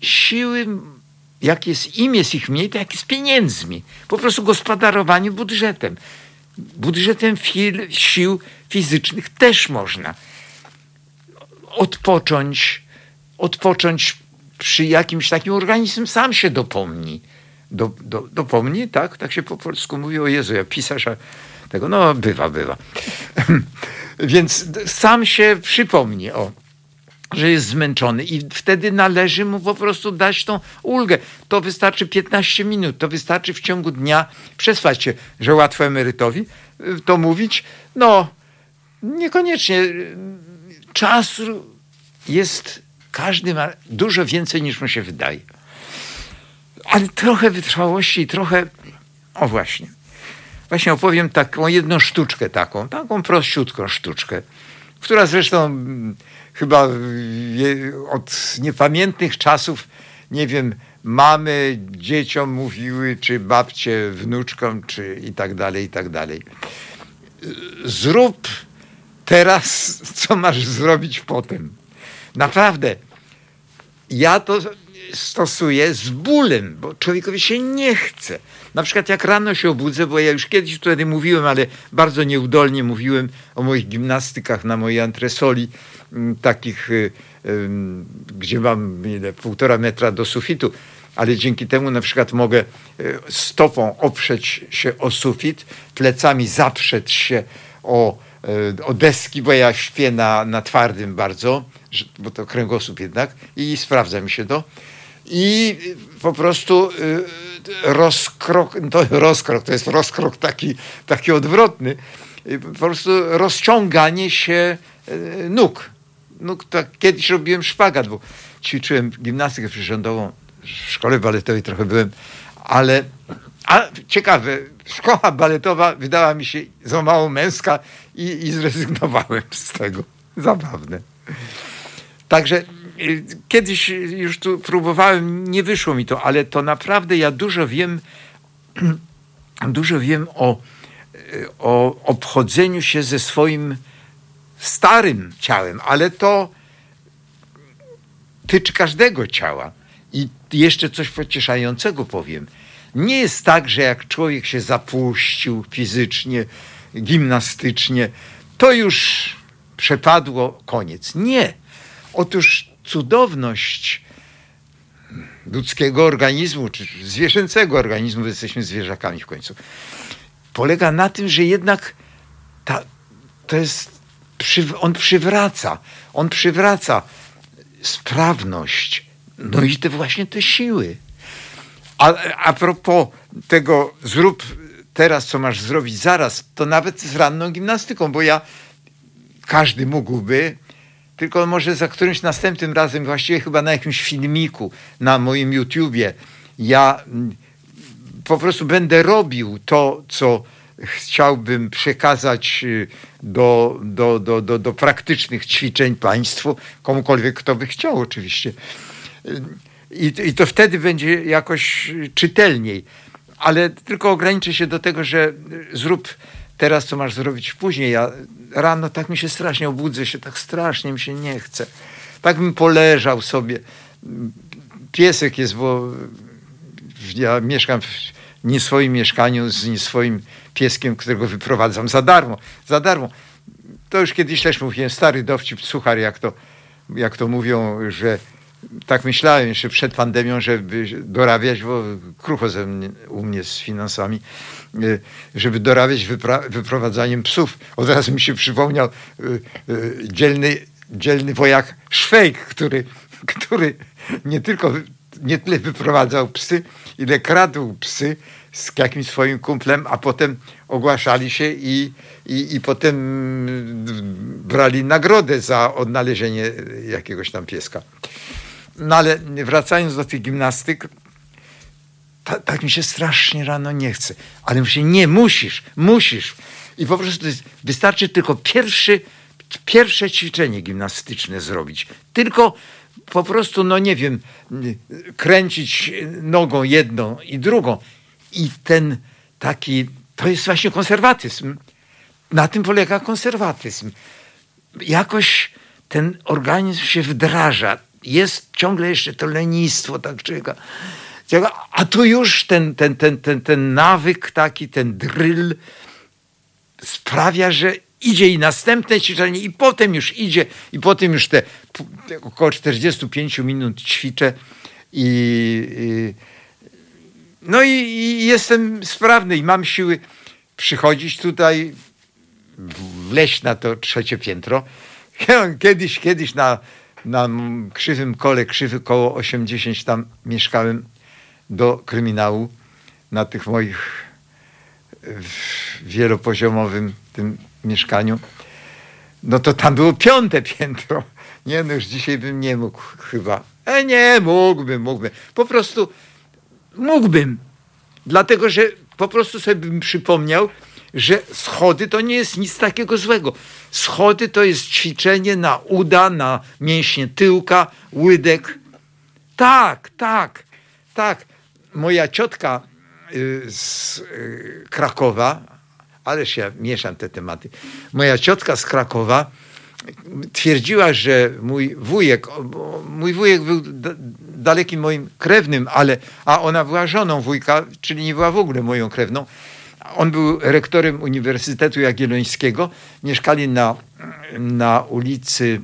siły, jak jest im jest ich mniej, to jak jest pieniędzmi. Po prostu gospodarowanie budżetem. Budżetem sił fizycznych też można odpocząć, odpocząć przy jakimś takim organizm sam się dopomni. Do, do, dopomni, tak? Tak się po polsku mówi, o Jezu, ja pisarza tego, no bywa, bywa. Więc sam się przypomni, o że jest zmęczony i wtedy należy mu po prostu dać tą ulgę. To wystarczy 15 minut, to wystarczy w ciągu dnia przesłać się, że łatwo emerytowi y, to mówić. No, niekoniecznie. Czasu jest, każdy ma dużo więcej niż mu się wydaje. Ale trochę wytrwałości i trochę, o właśnie, właśnie opowiem taką jedną sztuczkę taką, taką prościutką sztuczkę, która zresztą chyba od niepamiętnych czasów, nie wiem, mamy dzieciom mówiły, czy babcie wnuczkom, czy i tak dalej, i tak dalej. Zrób teraz, co masz zrobić potem. Naprawdę. Ja to stosuję z bólem, bo człowiekowi się nie chce. Na przykład jak rano się obudzę, bo ja już kiedyś wtedy mówiłem, ale bardzo nieudolnie mówiłem o moich gimnastykach na mojej antresoli, takich, y, gdzie mam ile, półtora metra do sufitu, ale dzięki temu na przykład mogę e, stopą oprzeć się o sufit, plecami zaprzeć się o, e, o deski, bo ja śpię na, na twardym bardzo, bo to kręgosłup jednak i sprawdza mi się to. I po prostu rozkrok, to rozkrok, to jest rozkrok taki, taki odwrotny, po prostu rozciąganie się nóg. nóg tak, kiedyś robiłem szpagat, bo ćwiczyłem gimnastykę przyrządową, w szkole baletowej trochę byłem, ale a, ciekawe, szkoła baletowa wydała mi się za mało męska i, i zrezygnowałem z tego. Zabawne. Także y, kiedyś już tu próbowałem, nie wyszło mi to, ale to naprawdę ja dużo wiem, dużo wiem o, y, o obchodzeniu się ze swoim starym ciałem, ale to tyczy każdego ciała. I jeszcze coś pocieszającego powiem. Nie jest tak, że jak człowiek się zapuścił fizycznie, gimnastycznie, to już przepadło koniec. Nie. Otóż cudowność ludzkiego organizmu, czy zwierzęcego organizmu, bo jesteśmy zwierzakami w końcu, polega na tym, że jednak ta, to jest, on przywraca, on przywraca sprawność, no i te właśnie te siły. A, a propos tego, zrób teraz, co masz zrobić zaraz, to nawet z ranną gimnastyką, bo ja, każdy mógłby, tylko może za którymś następnym razem, właściwie chyba na jakimś filmiku na moim YouTubie, ja mm, po prostu będę robił to, co chciałbym przekazać y, do, do, do, do, do praktycznych ćwiczeń państwu, komukolwiek, kto by chciał oczywiście. I, I to wtedy będzie jakoś czytelniej. Ale tylko ograniczę się do tego, że zrób teraz, co masz zrobić później. Ja rano tak mi się strasznie obudzę się, tak strasznie mi się nie chce. Tak bym poleżał sobie. Piesek jest, bo ja mieszkam w nie swoim mieszkaniu z nie swoim pieskiem, którego wyprowadzam za darmo. Za darmo. To już kiedyś też mówiłem, stary dowcip, suchar, jak to, jak to mówią, że tak myślałem jeszcze przed pandemią, żeby dorabiać, bo krucho ze mnie, u mnie z finansami, e, żeby dorabiać wypra- wyprowadzaniem psów. Od razu mi się przypomniał e, e, dzielny, dzielny wojak Szwejk, który, który nie tylko nie tyle wyprowadzał psy, ile kradł psy z jakimś swoim kumplem, a potem ogłaszali się i, i, i potem brali nagrodę za odnalezienie jakiegoś tam pieska. No ale wracając do tych gimnastyk, ta, tak mi się strasznie rano nie chce. Ale mówię, nie, musisz, musisz. I po prostu wystarczy tylko pierwszy, pierwsze ćwiczenie gimnastyczne zrobić. Tylko po prostu, no nie wiem, kręcić nogą jedną i drugą. I ten taki, to jest właśnie konserwatyzm. Na tym polega konserwatyzm. Jakoś ten organizm się wdraża. Jest ciągle jeszcze to lenistwo, tak czeka. A tu już ten, ten, ten, ten, ten nawyk taki, ten drill sprawia, że idzie i następne ćwiczenie i potem już idzie i potem już te około 45 minut ćwiczę i, i no i, i, jestem sprawny i mam siły przychodzić tutaj, wleźć na to trzecie piętro. Kiedyś, kiedyś na, na krzywym kole, krzywy koło 80 tam mieszkałem do kryminału na tych moich wielopoziomowym tym mieszkaniu, no to tam było piąte piętro. Nie, no już dzisiaj bym nie mógł chyba. E nie, mógłbym, mógłbym. Po prostu mógłbym. Dlatego, że po prostu sobie bym przypomniał, że schody to nie jest nic takiego złego. Schody to jest ćwiczenie na uda, na mięśnie tyłka, łydek. Tak, tak, tak. Moja ciotka y, z y, Krakowa, ależ ja mieszam te tematy. Moja ciotka z Krakowa twierdziła, że mój wujek, mój wujek był dalekim moim krewnym, ale, a ona była żoną wujka, czyli nie była w ogóle moją krewną. On był rektorem Uniwersytetu Jagiellońskiego. Mieszkali na, na ulicy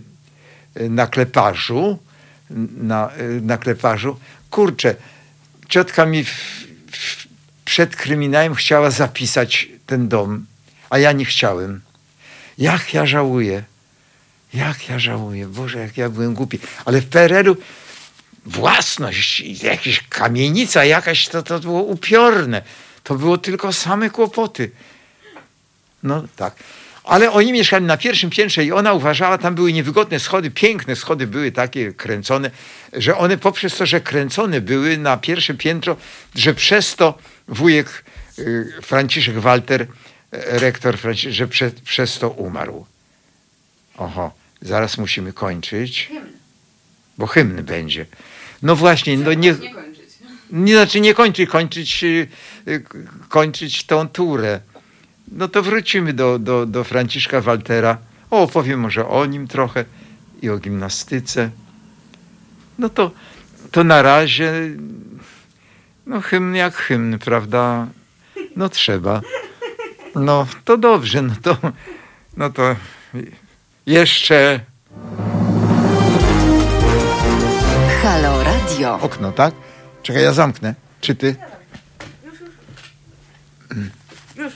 na Kleparzu. Na, na Kleparzu. Kurczę, ciotka mi w, w, przed kryminałem chciała zapisać ten dom, a ja nie chciałem. Jak ja żałuję. Jak ja żałuję. Boże, jak ja byłem głupi. Ale w PRL-u własność, jakaś kamienica jakaś, to, to było upiorne. To było tylko same kłopoty. No tak. Ale oni mieszkali na pierwszym piętrze i ona uważała, tam były niewygodne schody, piękne schody były takie kręcone, że one poprzez to, że kręcone były na pierwsze piętro, że przez to wujek y, Franciszek Walter, y, rektor Franciszek, że prze, przez to umarł. Oho, zaraz musimy kończyć, bo hymn będzie. No właśnie, no nie... Nie, znaczy nie kończyć, kończyć, y, kończyć tą turę. No to wrócimy do, do, do Franciszka Waltera. O, opowiem może o nim trochę i o gimnastyce. No to, to na razie, no hymn jak hymn, prawda? No trzeba. No to dobrze, no to, no to jeszcze... Halo Radio. Okno, tak? Czekaj, ja zamknę. Czy ty? Już.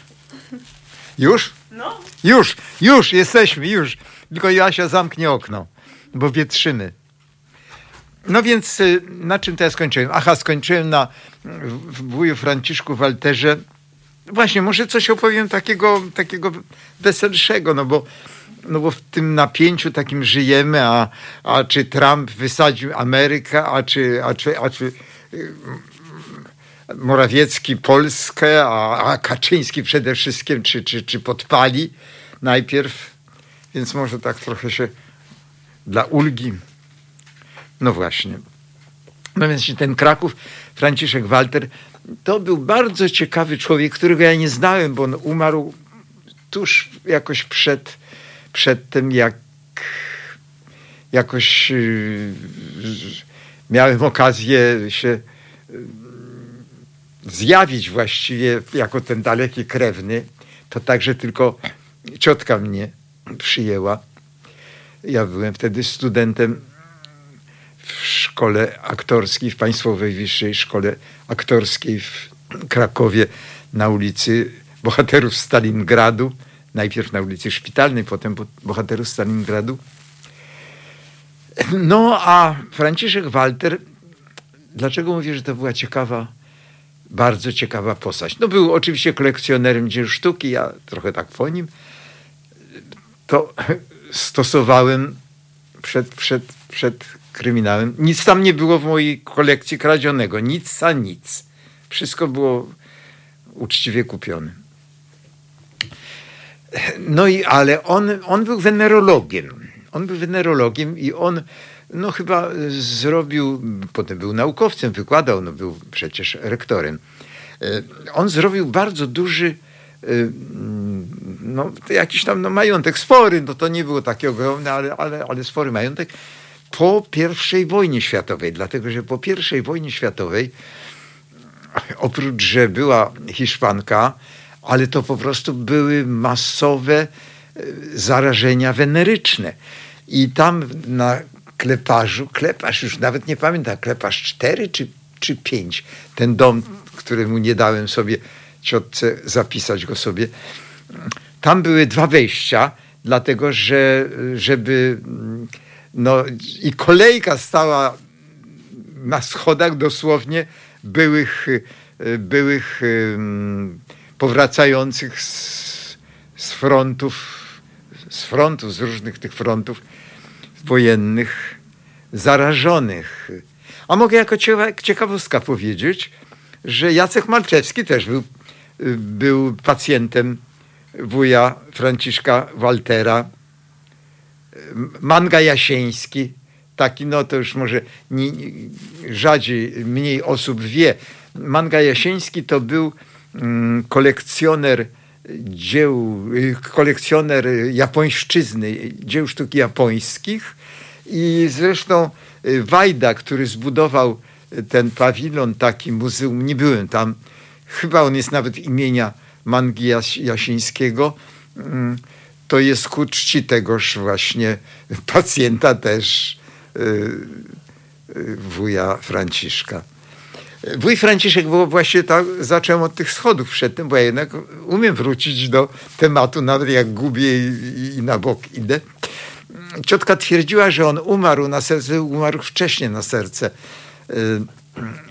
Już? No. Już, już, jesteśmy, już. Tylko Jasia zamknie okno, bo wietrzymy. No więc y, na czym to ja skończyłem? Aha, skończyłem na w wuju Franciszku Walterze. Właśnie, może coś opowiem takiego, takiego weselszego, no bo, no bo w tym napięciu takim żyjemy, a, a czy Trump wysadził Amerykę, a czy, a czy, a czy Morawiecki Polskę, a, a Kaczyński przede wszystkim, czy, czy, czy podpali najpierw. Więc może tak trochę się dla ulgi. No właśnie. No więc ten Kraków, Franciszek Walter, to był bardzo ciekawy człowiek, którego ja nie znałem, bo on umarł tuż jakoś przed, przed tym, jak jakoś yy, miałem okazję się yy, zjawić właściwie jako ten daleki krewny, to także tylko ciotka mnie przyjęła. Ja byłem wtedy studentem w szkole aktorskiej, w Państwowej Wyższej Szkole Aktorskiej w Krakowie na ulicy Bohaterów Stalingradu. Najpierw na ulicy Szpitalnej, potem Bohaterów Stalingradu. No a Franciszek Walter, dlaczego mówię, że to była ciekawa bardzo ciekawa postać. No był oczywiście kolekcjonerem dzieł sztuki, ja trochę tak po nim to stosowałem przed, przed, przed kryminałem. Nic tam nie było w mojej kolekcji kradzionego, nic a nic. Wszystko było uczciwie kupione. No i ale on, on był wenerologiem. On był wenerologiem i on no chyba zrobił, potem był naukowcem, wykładał, no był przecież rektorem. E, on zrobił bardzo duży e, no, jakiś tam no, majątek, spory, no to nie było takie ogromne, ale, ale, ale spory majątek po I wojnie światowej, dlatego że po I wojnie światowej oprócz, że była Hiszpanka, ale to po prostu były masowe zarażenia weneryczne. I tam na kleparzu, kleparz już nawet nie pamiętam, kleparz 4 czy, czy 5, ten dom, któremu nie dałem sobie ciotce zapisać go sobie. Tam były dwa wejścia, dlatego że żeby no i kolejka stała na schodach dosłownie byłych, byłych powracających z, z frontów, z frontów, z różnych tych frontów wojennych zarażonych. A mogę jako ciekawostka powiedzieć, że Jacek Malczewski też był, był pacjentem wuja Franciszka Waltera. Manga Jasieński, taki, no to już może nie, rzadziej, mniej osób wie. Manga Jasieński to był mm, kolekcjoner dzieł, kolekcjoner japońszczyzny, dzieł sztuki japońskich. I zresztą y, Wajda, który zbudował ten pawilon, taki muzeum, nie byłem tam, chyba on jest nawet imienia Mangi Jasińskiego, mm, to jest ku czci tegoż właśnie pacjenta też y, y, wuja Franciszka. Wuj Franciszek było właśnie tak, zacząłem od tych schodów przedtem, bo ja jednak umiem wrócić do tematu, nawet jak gubię i, i na bok idę. Ciotka twierdziła, że on umarł na serce, umarł wcześniej na serce y,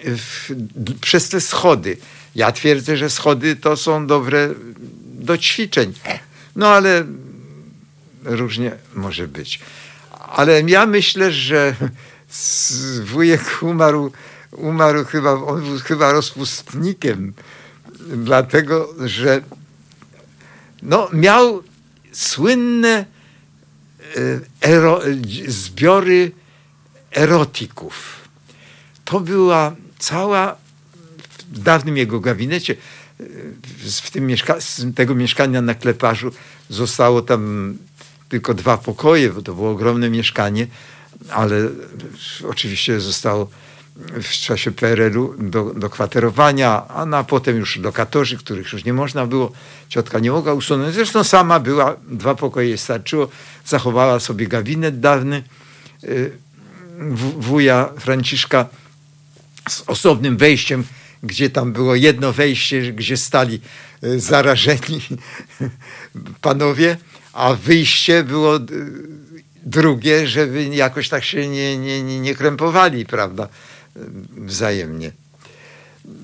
w, przez te schody. Ja twierdzę, że schody to są dobre do ćwiczeń. No ale różnie może być. Ale ja myślę, że wujek umarł, umarł chyba, on był chyba rozpustnikiem, dlatego że no, miał słynne e, ero, zbiory erotików. To była cała w dawnym jego gabinecie, e, w tym mieszka z tego mieszkania na Kleparzu zostało tam tylko dwa pokoje, bo to było ogromne mieszkanie, ale oczywiście zostało w czasie PRL-u do, do kwaterowania, a na potem już lokatorzy, których już nie można było, ciotka nie mogła usunąć. Zresztą sama była, dwa pokoje starczyło, zachowała sobie gabinet dawny y, wuja Franciszka z osobnym wejściem, gdzie tam było jedno wejście, gdzie stali y, zarażeni panowie, a wyjście było y, drugie, żeby jakoś tak się nie, nie, nie, nie krępowali, prawda, wzajemnie.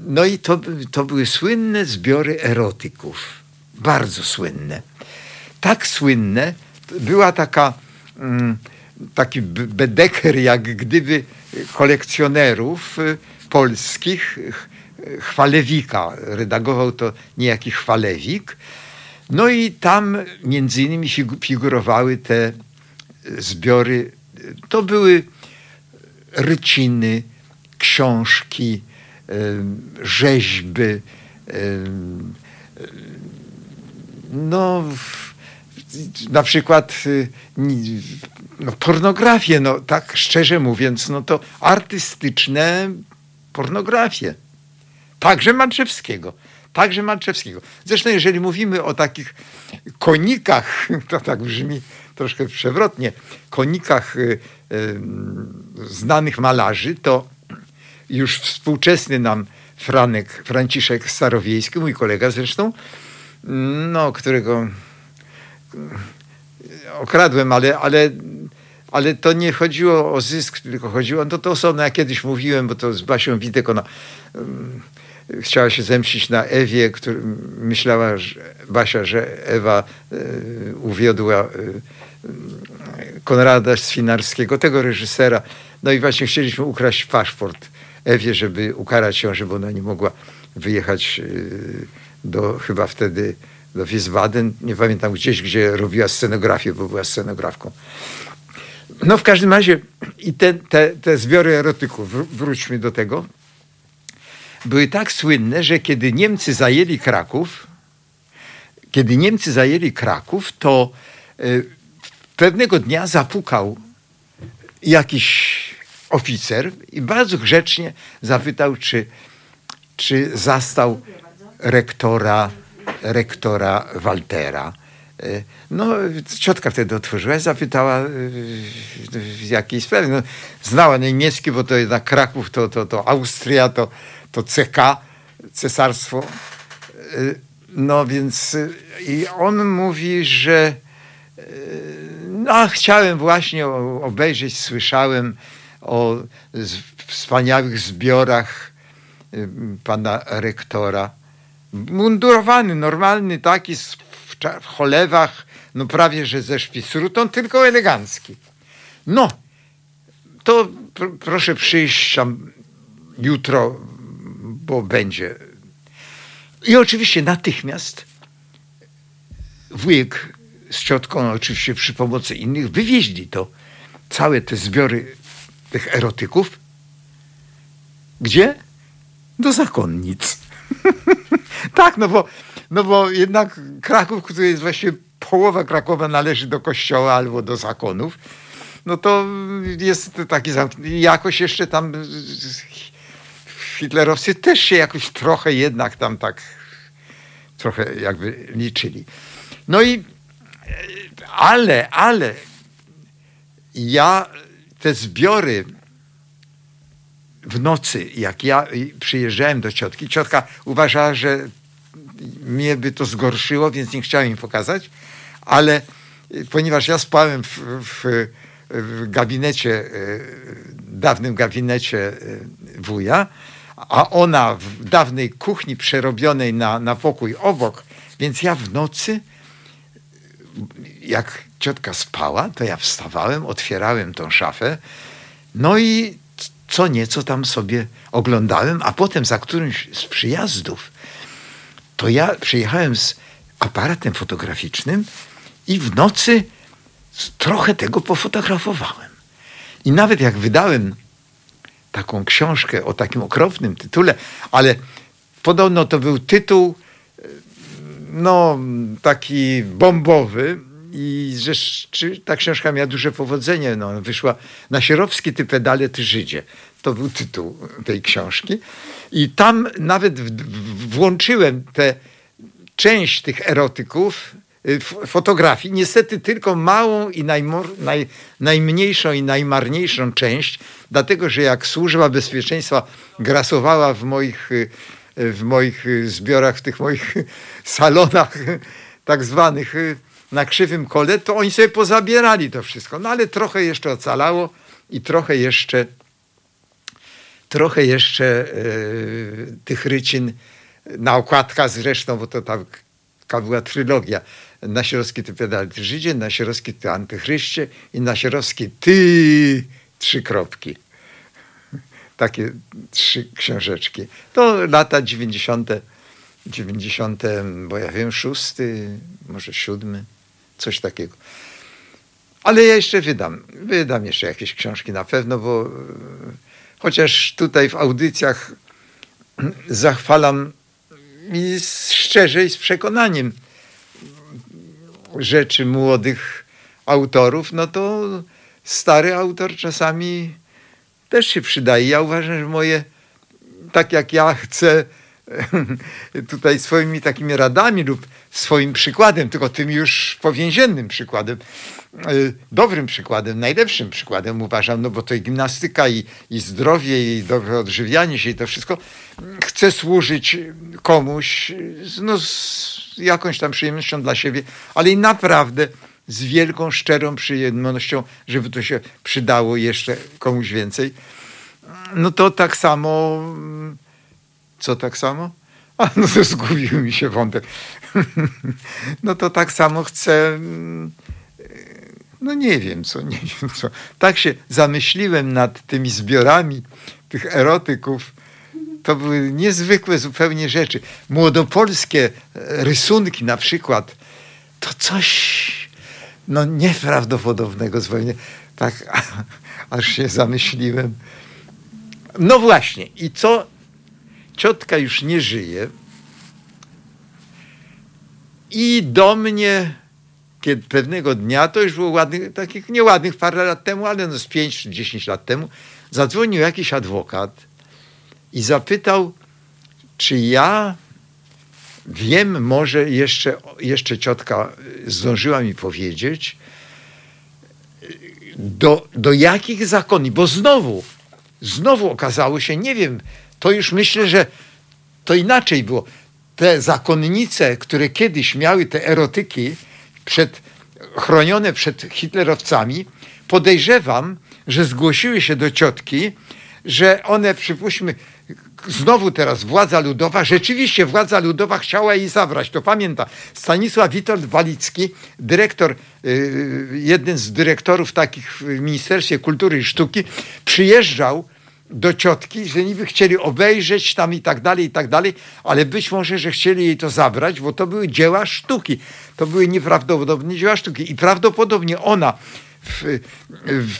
No i to, to były słynne zbiory erotyków. Bardzo słynne. Tak słynne, była taka, mm, taki bedeker, jak gdyby kolekcjonerów y, polskich, chwalewika. Redagował to niejaki chwalewik. No i tam między innymi figurowały te zbiory. To były ryciny, książki, rzeźby, no na przykład y, no, pornografię, no tak szczerze mówiąc, no to artystyczne pornografie. Także Manczewskiego. Także Manczewskiego. Zresztą jeżeli mówimy o takich konikach, to tak brzmi troszkę przewrotnie, konikach y, y, znanych malarzy, to już współczesny nam Franek, Franciszek Starowiejski, mój kolega zresztą, no, którego okradłem, ale, ale, ale to nie chodziło o zysk, tylko chodziło, no to osobno, ja kiedyś mówiłem, bo to z Basią Witek, ona um, chciała się zemścić na Ewie, myślała że Basia, że Ewa y, uwiodła y, Konrada Swinarskiego, tego reżysera. No i właśnie chcieliśmy ukraść paszport Ewie, żeby ukarać ją, żeby ona nie mogła wyjechać y, do chyba wtedy do Wiesbaden, nie pamiętam gdzieś, gdzie robiła scenografię, bo była scenografką. No w każdym razie i te, te, te zbiory erotyków, wróćmy do tego, były tak słynne, że kiedy Niemcy zajęli Kraków, kiedy Niemcy zajęli Kraków, to y, pewnego dnia zapukał jakiś oficer i bardzo grzecznie zapytał, czy, czy zastał rektora, rektora Waltera. Y, no, ciotka wtedy otworzyła, zapytała w jakiej sprawie. No, znała niemiecki, bo to jednak Kraków, to, to, to Austria, to, to CK, cesarstwo. Y, no więc i on mówi, że no, chciałem właśnie obejrzeć, słyszałem o wspaniałych zbiorach y, pana rektora. Mundurowany, normalny, taki w cholewach, no prawie że ze szpicrutą, tylko elegancki. No, to pr proszę przyjść tam jutro, bo będzie. I oczywiście natychmiast wujek z ciotką, oczywiście przy pomocy innych, wywieźli to, całe te zbiory tych erotyków. Gdzie? Do zakonnic. tak, no bo, no bo jednak Kraków, który jest właściwie połowa Krakowa należy do kościoła albo do zakonów, no to jest taki zamknięty. Jakoś jeszcze tam hitlerowcy też się jakoś trochę jednak tam tak trochę jakby liczyli. No i ale, ale ja te zbiory w nocy, jak ja przyjeżdżałem do ciotki, ciotka uważała, że mnie by to zgorszyło, więc nie chciałem im pokazać, ale ponieważ ja spałem w, w, w gabinecie, dawnym gabinecie wuja, a ona w dawnej kuchni przerobionej na, na pokój obok, więc ja w nocy, jak ciotka spała, to ja wstawałem, otwierałem tą szafę, no i co nieco tam sobie oglądałem, a potem za którymś z przyjazdów, to ja przyjechałem z aparatem fotograficznym i w nocy trochę tego pofotografowałem. I nawet jak wydałem taką książkę o takim okropnym tytule, ale podobno to był tytuł no taki bombowy i że ta książka miała duże powodzenie. No, wyszła na Sierowski ty pedale, ty Żydzie. To był tytuł tej książki. I tam nawet włączyłem tę część tych erotyków, y, fotografii, niestety tylko małą i najmor, naj, najmniejszą i najmarniejszą część, dlatego że jak służba bezpieczeństwa grasowała w moich, y, w moich zbiorach, w tych moich salonach tak zwanych y, na krzywym kole, to oni sobie pozabierali to wszystko. No ale trochę jeszcze ocalało i trochę jeszcze trochę jeszcze yy, tych rycin na okładkach zresztą, bo to taka była trylogia. Na Sierowski ty pedal ty Żydzie, na Sierowski ty antychryście i na Sierowski ty trzy kropki. Takie trzy książeczki. To lata 90. 90, bo ja wiem, szósty, może siódmy, coś takiego. Ale ja jeszcze wydam, wydam jeszcze jakieś książki na pewno, bo chociaż tutaj w audycjach zachwalam i szczerze i z przekonaniem rzeczy młodych autorów, no to stary autor czasami też się przydaje. Ja uważam, że moje, tak jak ja chcę tutaj swoimi takimi radami lub swoim przykładem, tylko tym już powięziennym przykładem, e, dobrym przykładem, najlepszym przykładem uważam, no bo to i gimnastyka, i, i zdrowie, i dobre odżywianie się, i to wszystko chce służyć komuś no, z jakąś tam przyjemnością dla siebie, ale i naprawdę z wielką, szczerą przyjemnością, żeby to się przydało jeszcze komuś więcej. No to tak samo co tak samo? A no to zgubił mi się wątek. no to tak samo chcę. Mm, no nie wiem co, nie wiem co. Tak się zamyśliłem nad tymi zbiorami tych erotyków. To były niezwykłe zupełnie rzeczy. Młodopolskie rysunki na przykład. To coś no nieprawdopodobnego zupełnie. Tak aż się zamyśliłem. No właśnie. I co ciotka już nie żyje. I do mnie kiedy pewnego dnia, to już było ładnych, takich nieładnych parę lat temu, ale no z 5 czy 10 lat temu, zadzwonił jakiś adwokat i zapytał, czy ja wiem, może jeszcze, jeszcze ciotka zdążyła mi powiedzieć, do, do jakich zakoni, bo znowu, znowu okazało się, nie wiem, to już myślę, że to inaczej było. Te zakonnice, które kiedyś miały te erotyki przed, chronione przed hitlerowcami, podejrzewam, że zgłosiły się do ciotki, że one, przypuśćmy, znowu teraz władza ludowa, rzeczywiście władza ludowa chciała jej zabrać, to pamięta. Stanisław Witold Walicki, dyrektor, y, jeden z dyrektorów takich w Ministerstwie Kultury i Sztuki, przyjeżdżał do ciotki, że niby chcieli obejrzeć tam i tak dalej, i tak dalej, ale być może, że chcieli jej to zabrać, bo to były dzieła sztuki. To były nieprawdopodobne dzieła sztuki. I prawdopodobnie ona w,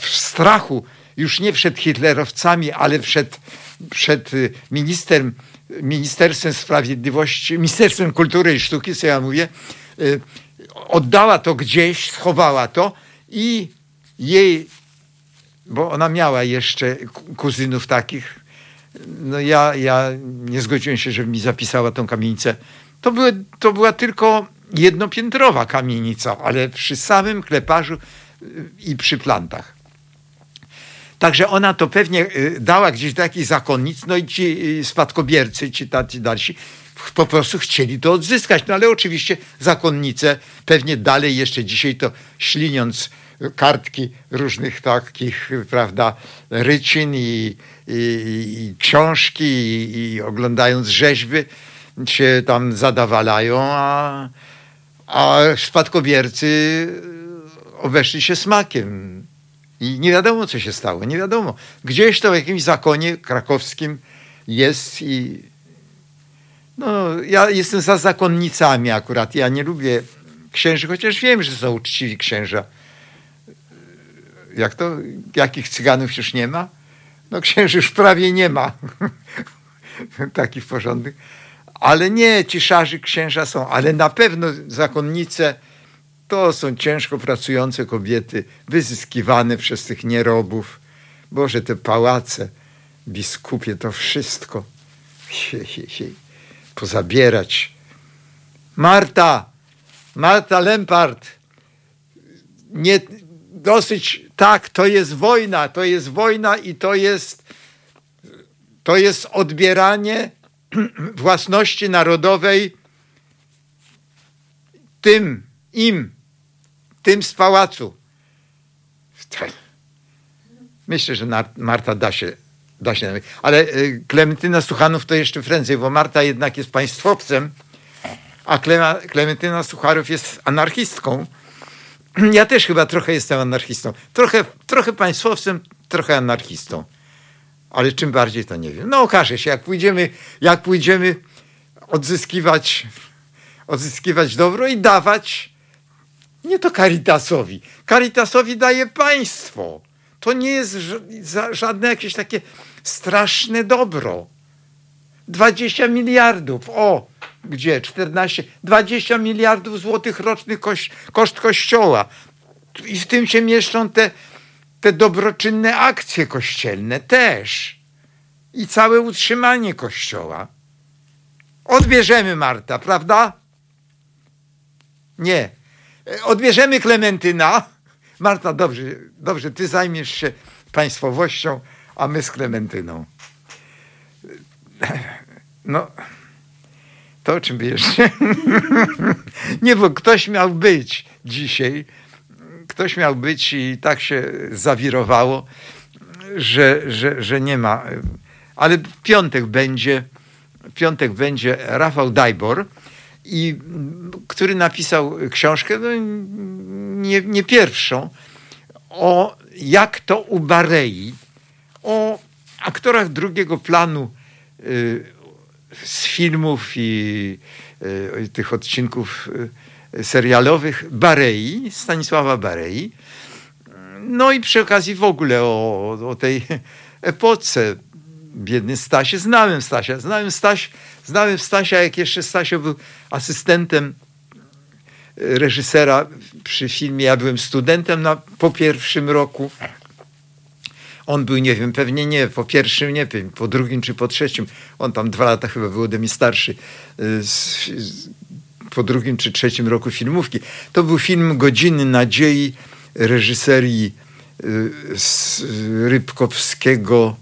w strachu, już nie przed hitlerowcami, ale przed, przed ministerem, Ministerstwem Sprawiedliwości, Ministerstwem Kultury i Sztuki, co ja mówię, y, oddała to gdzieś, schowała to i jej bo ona miała jeszcze kuzynów takich. No ja, ja nie zgodziłem się, żeby mi zapisała tą kamienicę. To, były, to była tylko jednopiętrowa kamienica, ale przy samym kleparzu y, i przy plantach. Także ona to pewnie y, dała gdzieś do jakichś zakonnic, no i ci y, spadkobiercy, ci tacy dalsi, po prostu chcieli to odzyskać. No ale oczywiście zakonnice pewnie dalej jeszcze dzisiaj to śliniąc kartki różnych takich, prawda, rycin i, i, i książki i, i oglądając rzeźby się tam zadawalają, a, a spadkobiercy obeszli się smakiem. I nie wiadomo, co się stało, nie wiadomo. Gdzieś to w jakimś zakonie krakowskim jest i no, ja jestem za zakonnicami akurat. Ja nie lubię księży, chociaż wiem, że są uczciwi księża. Jak to? Jakich cyganów już nie ma? No księży już prawie nie ma. Takich porządnych. Ale nie, ci szarzy księża są. Ale na pewno zakonnice to są ciężko pracujące kobiety, wyzyskiwane przez tych nierobów. Boże, te pałace, biskupie, to wszystko. Hie, hie, hie. Pozabierać. Marta, Marta Lempart, nie, dosyć, tak, to jest wojna, to jest wojna i to jest, to jest odbieranie własności narodowej tym, im, tym z pałacu. Myślę, że Marta da się, da się. Ale y, Klementyna Suchanów to jeszcze prędzej, bo Marta jednak jest państwowcem, a Klementyna Sucharów jest anarchistką. Ja też chyba trochę jestem anarchistą. Trochę, trochę państwowcem, trochę anarchistą. Ale czym bardziej to nie wiem. No okaże się, jak pójdziemy, jak pójdziemy odzyskiwać, odzyskiwać dobro i dawać nie to Caritasowi. Caritasowi daje państwo. To nie jest żadne jakieś takie straszne dobro. 20 miliardów. O, gdzie? 14, 20 miliardów złotych rocznych koś, koszt kościoła. I w tym się mieszczą te, te dobroczynne akcje kościelne też. I całe utrzymanie kościoła. Odbierzemy Marta, prawda? Nie. Odbierzemy Klementyna. Marta, dobrze, dobrze, ty zajmiesz się państwowością, a my z Klementyną. No, to o czym jeszcze? Nie, bo ktoś miał być dzisiaj, ktoś miał być i tak się zawirowało, że, że, że nie ma. Ale w piątek będzie, w piątek będzie Rafał Dajbor, i, który napisał książkę, no, nie, nie pierwszą, o jak to u Barei, o aktorach drugiego planu y, z filmów i y, tych odcinków y, serialowych Barei, Stanisława Barei. No i przy okazji w ogóle o, o tej epoce. Biedny Stasie, znałem Stasia, znałem, Staś, znałem Stasia, jak jeszcze Stasio był asystentem reżysera przy filmie. Ja byłem studentem na, po pierwszym roku on był, nie wiem, pewnie nie po pierwszym, nie wiem, po drugim czy po trzecim. On tam dwa lata chyba był ode mnie starszy. Y, po drugim czy trzecim roku filmówki. To był film Godziny Nadziei reżyserii y, Rybkowskiego.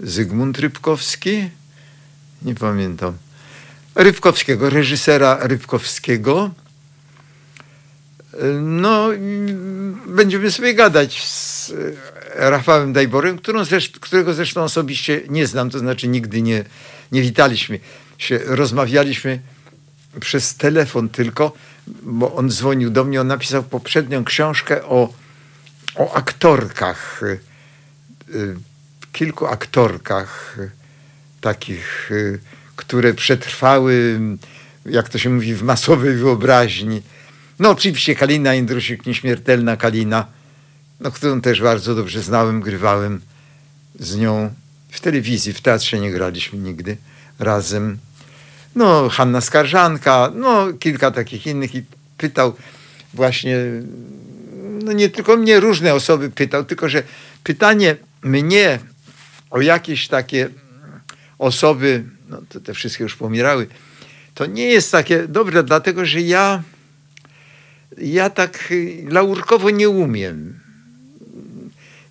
Zygmunt Rybkowski? Nie pamiętam. Rybkowskiego, reżysera Rybkowskiego. No, będziemy sobie gadać z Rafałem Dajborem, którego zresztą osobiście nie znam, to znaczy nigdy nie, nie witaliśmy się, rozmawialiśmy przez telefon tylko, bo on dzwonił do mnie, on napisał poprzednią książkę o, o aktorkach, y, kilku aktorkach takich, które przetrwały, jak to się mówi, w masowej wyobraźni. No oczywiście Kalina Jędrusik, nieśmiertelna Kalina, no, którą też bardzo dobrze znałem, grywałem z nią w telewizji, w teatrze nie graliśmy nigdy razem. No, Hanna Skarżanka, no, kilka takich innych i pytał właśnie, no nie tylko mnie, różne osoby pytał, tylko że pytanie mnie o jakieś takie osoby, no to te wszystkie już pomierały, to nie jest takie dobre, dlatego że ja, ja tak laurkowo nie umiem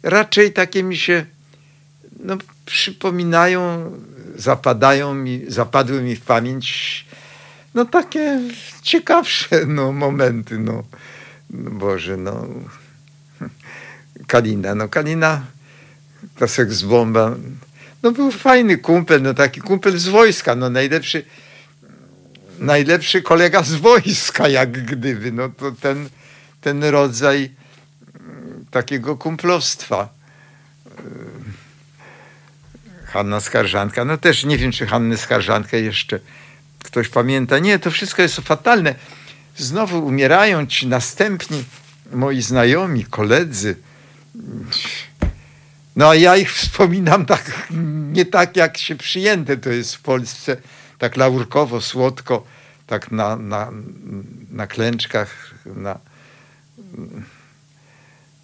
raczej takie mi się no, przypominają, zapadają mi, zapadły mi w pamięć no takie ciekawsze no, momenty. No. no Boże, no. Kalina, no Kalina, ta seks bomba, no był fajny kumpel, no taki kumpel z wojska, no najlepszy, najlepszy kolega z wojska, jak gdyby, no to ten, ten rodzaj takiego kumplostwa. Hanna Skarżanka, no też nie wiem, czy Hannę Skarżankę jeszcze ktoś pamięta. Nie, to wszystko jest fatalne. Znowu umierają ci następni moi znajomi, koledzy. No a ja ich wspominam tak, nie tak jak się przyjęte to jest w Polsce, tak laurkowo, słodko, tak na, na, na klęczkach, na,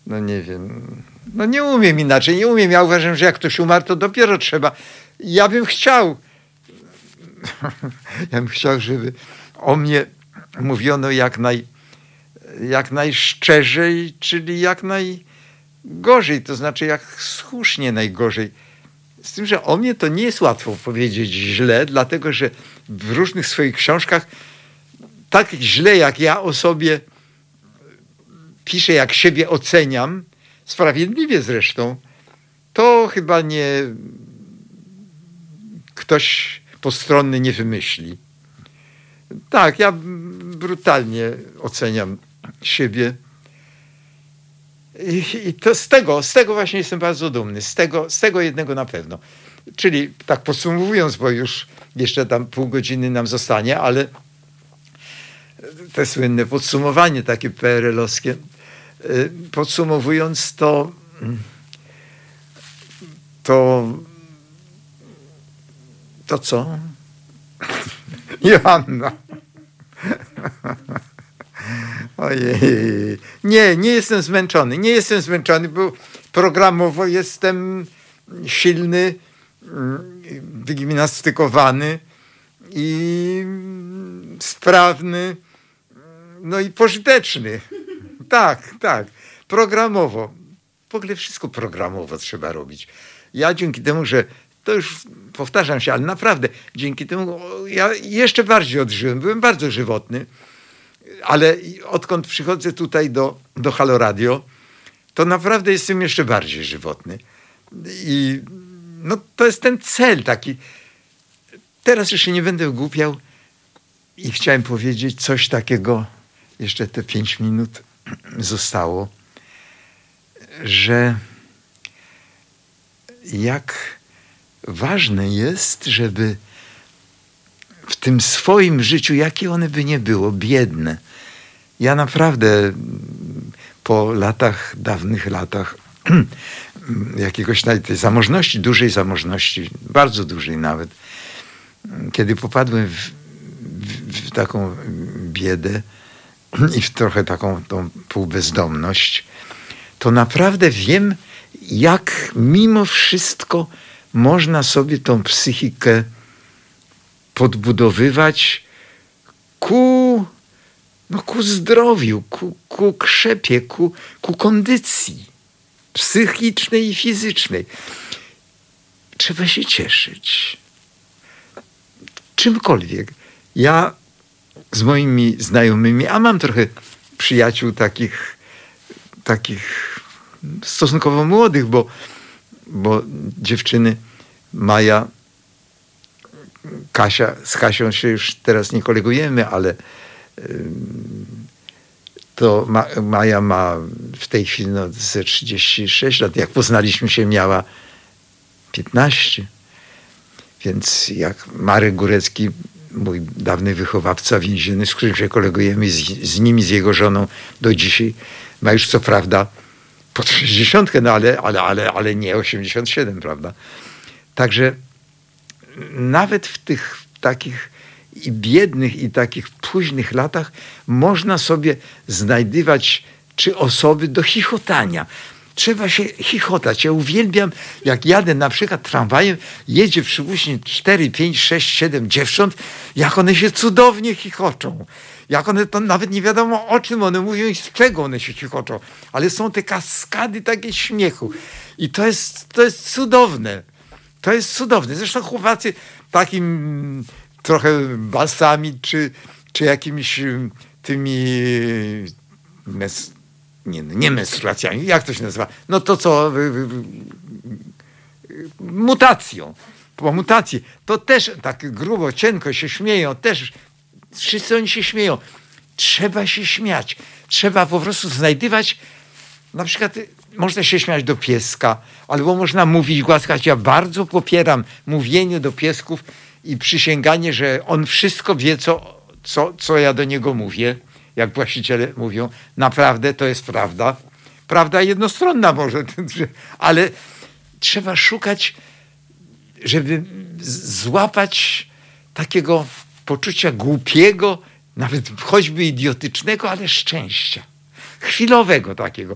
no nie wiem, no nie umiem inaczej, nie umiem. Ja uważam, że jak ktoś umarł, to dopiero trzeba. Ja bym chciał, ja bym chciał, żeby o mnie mówiono jak, naj, jak najszczerzej, czyli jak najgorzej, to znaczy jak słusznie najgorzej. Z tym, że o mnie to nie jest łatwo powiedzieć źle, dlatego że w różnych swoich książkach tak źle jak ja o sobie piszę, jak siebie oceniam, sprawiedliwie zresztą, to chyba nie ktoś postronny nie wymyśli. Tak, ja brutalnie oceniam siebie. I, I, to z tego, z tego właśnie jestem bardzo dumny. Z tego, z tego jednego na pewno. Czyli tak podsumowując, bo już jeszcze tam pół godziny nam zostanie, ale te słynne podsumowanie takie PRL-owskie. Y, podsumowując to, to to co? Joanna. Ojej. Nie, nie jestem zmęczony. Nie jestem zmęczony, bo programowo jestem silny, wygimnastykowany i sprawny, no i pożyteczny. Tak, tak. Programowo. W ogóle wszystko programowo trzeba robić. Ja dzięki temu, że to już powtarzam się, ale naprawdę dzięki temu ja jeszcze bardziej odżyłem. Byłem bardzo żywotny, ale odkąd przychodzę tutaj do, do Halo Radio, to naprawdę jestem jeszcze bardziej żywotny. I no, to jest ten cel taki. Teraz jeszcze nie będę głupiał i chciałem powiedzieć coś takiego, jeszcze te pięć minut zostało, że jak ważne jest, żeby w tym swoim życiu, jakie one by nie było, biedne. Ja naprawdę po latach, dawnych latach jakiegoś tej zamożności, dużej zamożności, bardzo dużej nawet, kiedy popadłem w, w, w taką biedę i w trochę taką tą półbezdomność, to naprawdę wiem, jak mimo wszystko można sobie tą psychikę podbudowywać ku, no, ku zdrowiu, ku, ku krzepie, ku, ku kondycji psychicznej i fizycznej. Trzeba się cieszyć. Czymkolwiek. Ja z moimi znajomymi, a mam trochę przyjaciół takich, takich stosunkowo młodych, bo bo dziewczyny Maja, Kasia, z Kasią się już teraz nie kolegujemy, ale to Maja ma w tej chwili no, ze 36 lat. Jak poznaliśmy się, miała 15. Więc jak Marek Górecki, mój dawny wychowawca więzienny, z którym się kolegujemy, z, z nimi, z jego żoną do dzisiaj, ma już co prawda pod 60, no ale, ale, ale, ale nie 87, prawda? Także nawet w tych takich i biednych, i takich późnych latach można sobie znajdywać czy osoby do chichotania. Trzeba się chichotać. Ja uwielbiam, jak jadę na przykład tramwajem, jedzie przypuśćmy 4, 5, 6, 7 dziewcząt, jak one się cudownie chichoczą. Jak one to nawet nie wiadomo o czym one mówią i z czego one się chichoczą. Ale są te kaskady takie śmiechu. I to jest, to jest cudowne. To jest cudowne. Zresztą chłopacy takim trochę basami, czy, czy jakimiś tymi mes, nie, nie menstruacjami, jak to się nazywa? No to co mutacją, po mutacji, to też tak grubo, cienko się śmieją, też wszyscy oni się śmieją. Trzeba się śmiać. Trzeba po prostu znajdywać, na przykład można się śmiać do pieska, albo można mówić, głaskać. Ja bardzo popieram mówienie do piesków i przysięganie, że on wszystko wie, co, co, co ja do niego mówię, jak właściciele mówią. Naprawdę to jest prawda. Prawda jednostronna może, ale trzeba szukać, żeby złapać takiego poczucia głupiego, nawet choćby idiotycznego, ale szczęścia. Chwilowego takiego.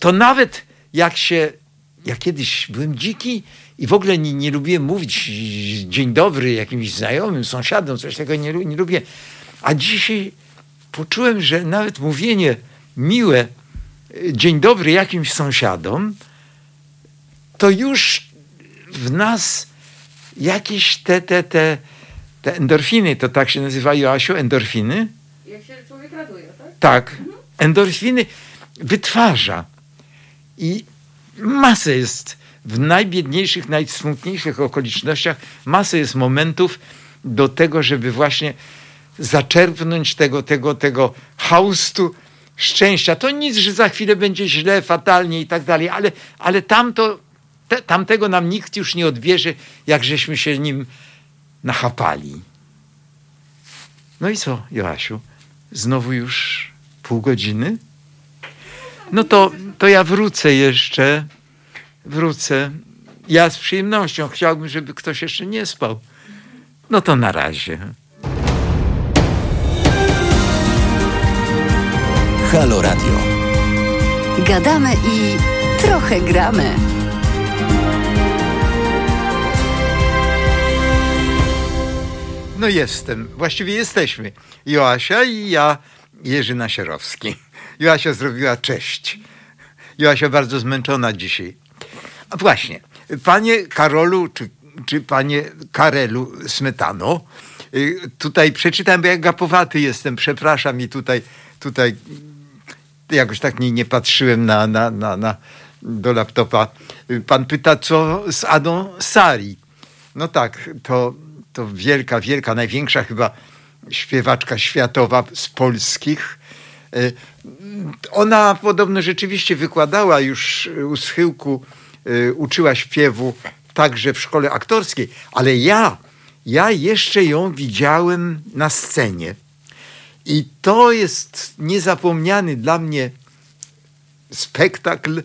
To nawet jak się, ja kiedyś byłem dziki i w ogóle nie, nie lubiłem mówić dzień dobry jakimś znajomym, sąsiadom, coś tego nie, nie lubię. A dzisiaj poczułem, że nawet mówienie miłe, dzień dobry jakimś sąsiadom, to już w nas jakieś te, te, te, te endorfiny, to tak się nazywa Joasiu, endorfiny? Jak się człowiek raduje, tak? Tak, endorfiny wytwarza. I masę jest w najbiedniejszych, najsmutniejszych okolicznościach, masę jest momentów do tego, żeby właśnie zaczerpnąć tego, tego, tego haustu szczęścia. To nic, że za chwilę będzie źle, fatalnie i tak dalej, ale, ale tamto, te, tamtego nam nikt już nie odbierze, jak żeśmy się nim nachapali. No i co, Joasiu? Znowu już pół godziny? No to, to ja wrócę jeszcze. Wrócę. Ja z przyjemnością chciałbym, żeby ktoś jeszcze nie spał. No to na razie. Halo Radio. Gadamy i trochę gramy. No jestem. Właściwie jesteśmy. Joasia i ja, Jerzy Nasierowski. Joasia zrobiła cześć. Joasia bardzo zmęczona dzisiaj. A właśnie, panie Karolu, czy, czy panie Karelu Smetano, y, tutaj przeczytam, bo jak gapowaty jestem, przepraszam i tutaj, tutaj jakoś tak nie, nie patrzyłem na, na, na, na, do laptopa. Pan pyta, co z Adą Sari. No tak, to, to wielka, wielka, największa chyba śpiewaczka światowa z polskich. Y, ona podobno rzeczywiście wykładała już u schyłku, y, uczyła śpiewu także w szkole aktorskiej, ale ja, ja jeszcze ją widziałem na scenie. I to jest niezapomniany dla mnie spektakl.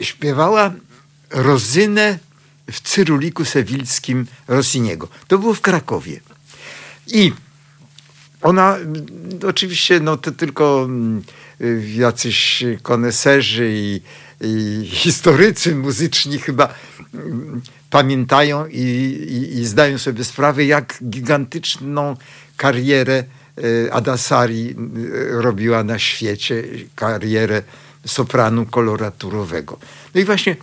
Śpiewała Rozynę w Cyruliku Sewilskim Rossiniego. To było w Krakowie. I ona oczywiście, no to tylko mm, jacyś koneserzy i, i historycy muzyczni chyba mm, pamiętają i, i, i, zdają sobie sprawę, jak gigantyczną karierę Adasari e, robiła na świecie, karierę sopranu koloraturowego. No i właśnie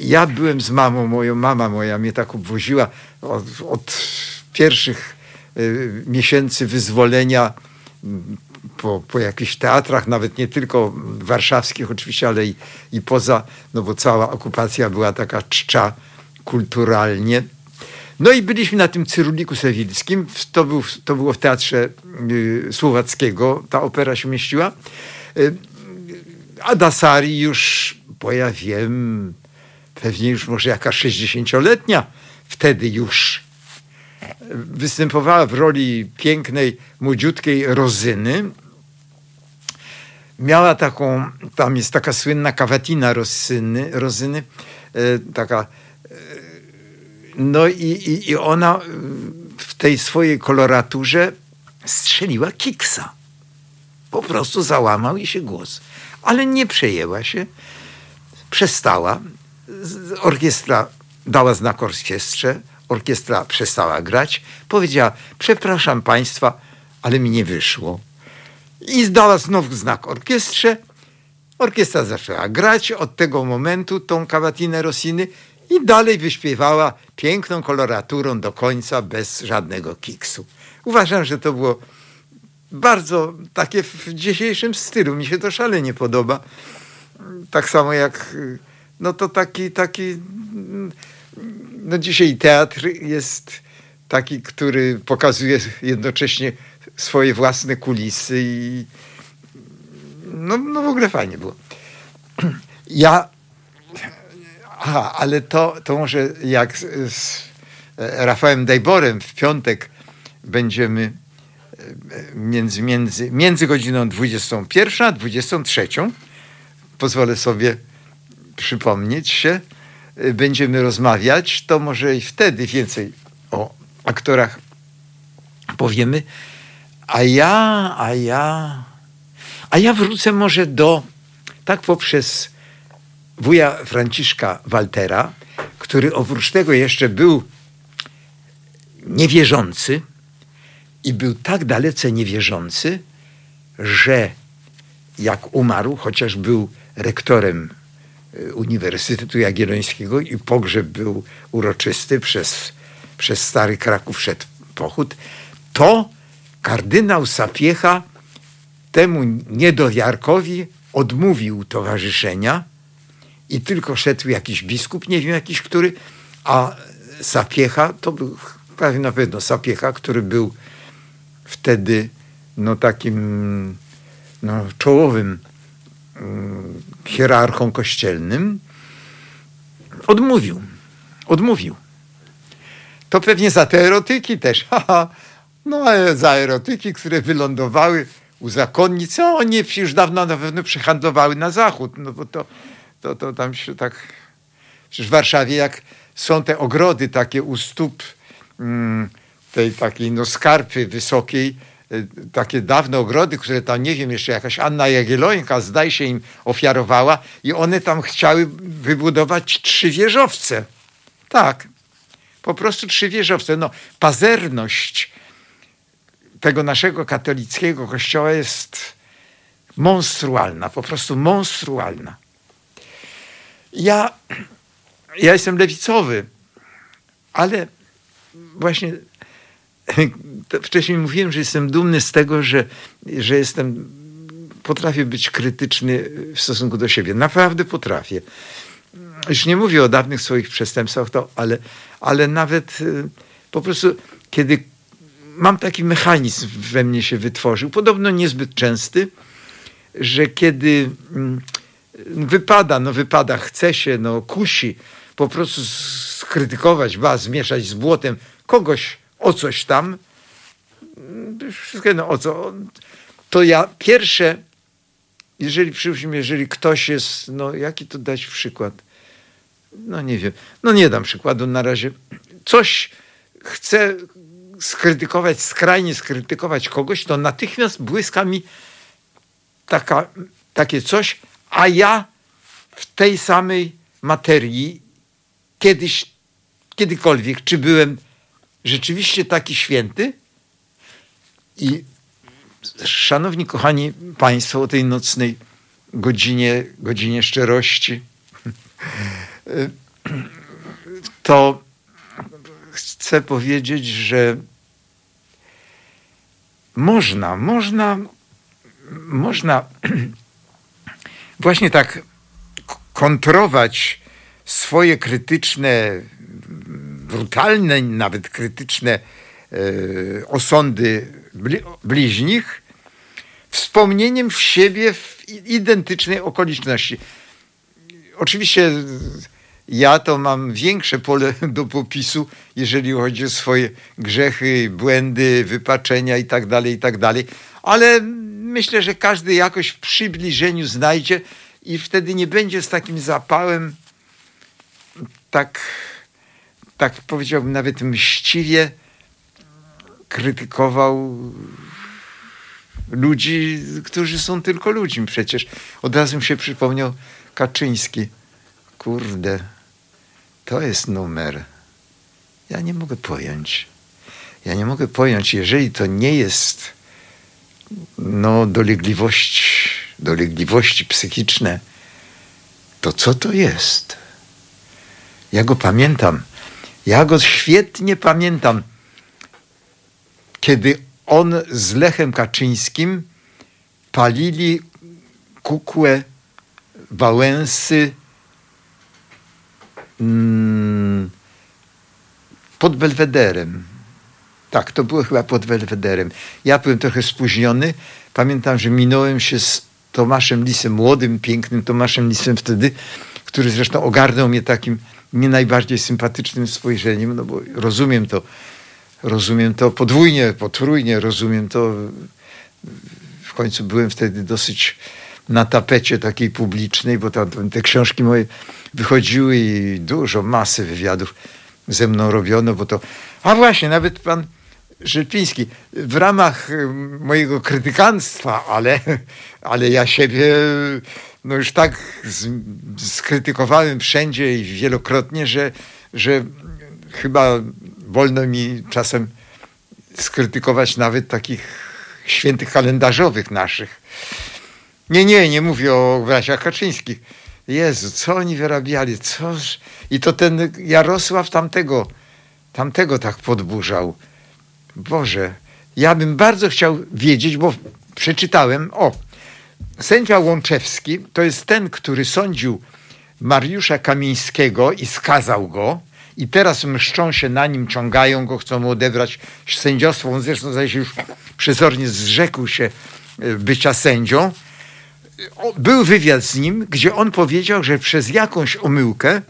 ja byłem z mamą, moją mama moja mnie tak obwoziła od, od pierwszych y, miesięcy wyzwolenia po, po jakichś teatrach, nawet nie tylko warszawskich oczywiście, ale i, i poza, no bo cała okupacja była taka czcza kulturalnie. No i byliśmy na tym Cyruliku Sewilskim, to, był, to było w Teatrze y, Słowackiego, ta opera się mieściła. Y, a Dasari już, bo ja wiem, pewnie już może jaka 60-letnia, wtedy już występowała w roli pięknej, młodziutkiej Rozyny. Miała taką, tam jest taka słynna kawatina Rozyny, Rozyny e, taka, no i, i, i ona w tej swojej koloraturze strzeliła kiksa. Po prostu załamał jej się głos. Ale nie przejęła się, przestała. Orkiestra dała znak orkiestrze, orkiestra przestała grać. Powiedziała, przepraszam państwa, ale mi nie wyszło. I zdała znowu znak orkiestrze. Orkiestra zaczęła grać od tego momentu tą kawatinę Rossiny i dalej wyśpiewała piękną koloraturą do końca bez żadnego kiksu. Uważam, że to było bardzo takie w dzisiejszym stylu. Mi się to szalenie podoba. Tak samo jak no to taki, taki no dzisiaj teatr jest taki, który pokazuje jednocześnie swoje własne kulisy i no, no w ogóle fajnie było. Ja aha, ale to, to może jak z, z Rafałem Dajborem w piątek będziemy między, między, między godziną 21 a 23 pozwolę sobie przypomnieć się, będziemy rozmawiać, to może i wtedy więcej o aktorach powiemy. A ja, a ja, a ja wrócę może do, tak poprzez wuja Franciszka Waltera, który oprócz tego jeszcze był niewierzący i był tak dalece niewierzący, że jak umarł, chociaż był rektorem y, Uniwersytetu Jagiellońskiego i pogrzeb był uroczysty przez, przez Stary Kraków szedł pochód, to kardynał Sapiecha temu niedowiarkowi odmówił towarzyszenia i tylko szedł jakiś biskup, nie wiem jakiś który, a Sapiecha, to był prawie na pewno Sapiecha, który był wtedy no takim no, czołowym um, hierarchą kościelnym, odmówił. Odmówił. To pewnie za te erotyki też. Haha. No ale za erotyki, które wylądowały u zakonnic, a oni już dawno na pewno przehandlowały na zachód. No bo to, to, to tam się tak... Przecież w Warszawie jak są te ogrody takie u stóp mm, tej takiej no skarpy wysokiej, y, takie dawne ogrody, które tam, nie wiem, jeszcze jakaś Anna Jagiellońka zdaje się im ofiarowała i one tam chciały wybudować trzy wieżowce. Tak, po prostu trzy wieżowce. No, pazerność tego naszego katolickiego kościoła jest monstrualna, po prostu monstrualna. Ja, ja jestem lewicowy, ale właśnie wcześniej mówiłem, że jestem dumny z tego, że, że jestem, potrafię być krytyczny w stosunku do siebie. Naprawdę potrafię. Już nie mówię o dawnych swoich przestępstwach, to, ale, ale nawet y, po prostu, kiedy mam taki mechanizm we mnie się wytworzył, podobno niezbyt częsty, że kiedy mm, wypada, no wypada, chce się, no kusi po prostu skrytykować, ba, zmieszać z błotem kogoś, o coś tam, wszystko jedno o co, to ja pierwsze, jeżeli przypuśćmy, jeżeli ktoś jest, no jaki to dać przykład? No nie wiem, no nie dam przykładu na razie. Coś chcę skrytykować, skrajnie skrytykować kogoś, to natychmiast błyska mi taka, takie coś, a ja w tej samej materii kiedyś, kiedykolwiek, czy byłem rzeczywiście taki święty. I szanowni, kochani Państwo, o tej nocnej godzinie, godzinie szczerości, to chcę powiedzieć, że można, można, można właśnie tak kontrować swoje krytyczne brutalne, nawet krytyczne e, osądy bliźnich, wspomnieniem w siebie w identycznej okoliczności. Oczywiście ja to mam większe pole do popisu, jeżeli chodzi o swoje grzechy, błędy, wypaczenia itd., tak itd., tak ale myślę, że każdy jakoś w przybliżeniu znajdzie i wtedy nie będzie z takim zapałem tak tak powiedziałbym nawet mściwie krytykował ludzi, którzy są tylko ludźmi przecież. Od razu mi się przypomniał Kaczyński. Kurde, to jest numer. Ja nie mogę pojąć. Ja nie mogę pojąć, jeżeli to nie jest no, dolegliwości, dolegliwości psychiczne, to co to jest? Ja go pamiętam. Ja go świetnie pamiętam, kiedy on z Lechem Kaczyńskim palili kukłę Wałęsy mm, pod Belwederem. Tak, to było chyba pod Belwederem. Ja byłem trochę spóźniony. Pamiętam, że minąłem się z Tomaszem Lisem, młodym, pięknym Tomaszem Lisem wtedy, który zresztą ogarnął mnie takim nie najbardziej sympatycznym spojrzeniem, no bo rozumiem to, rozumiem to podwójnie, potrójnie, rozumiem to. W końcu byłem wtedy dosyć na tapecie takiej publicznej, bo tam, te książki moje wychodziły i dużo, masy wywiadów ze mną robiono, bo to... A właśnie, nawet pan Rzepiński, w ramach y, mojego krytykanstwa, ale, ale ja siebie no już tak skrytykowałem wszędzie i wielokrotnie, że, że chyba wolno mi czasem skrytykować nawet takich świętych kalendarzowych naszych. Nie, nie, nie mówię o braciach Kaczyńskich. Jezu, co oni wyrabiali, co... I to ten Jarosław tamtego, tamtego tak podburzał. Boże, ja bym bardzo chciał wiedzieć, bo przeczytałem, o, sędzia Łączewski to jest ten, który sądził Mariusza Kamińskiego i skazał go i teraz mszczą się na nim, ciągają go, chcą mu odebrać sędziostwo. On zresztą zdaje się już przezornie zrzekł się e, bycia sędzią. Był wywiad z nim, gdzie on powiedział, że przez jakąś omyłkę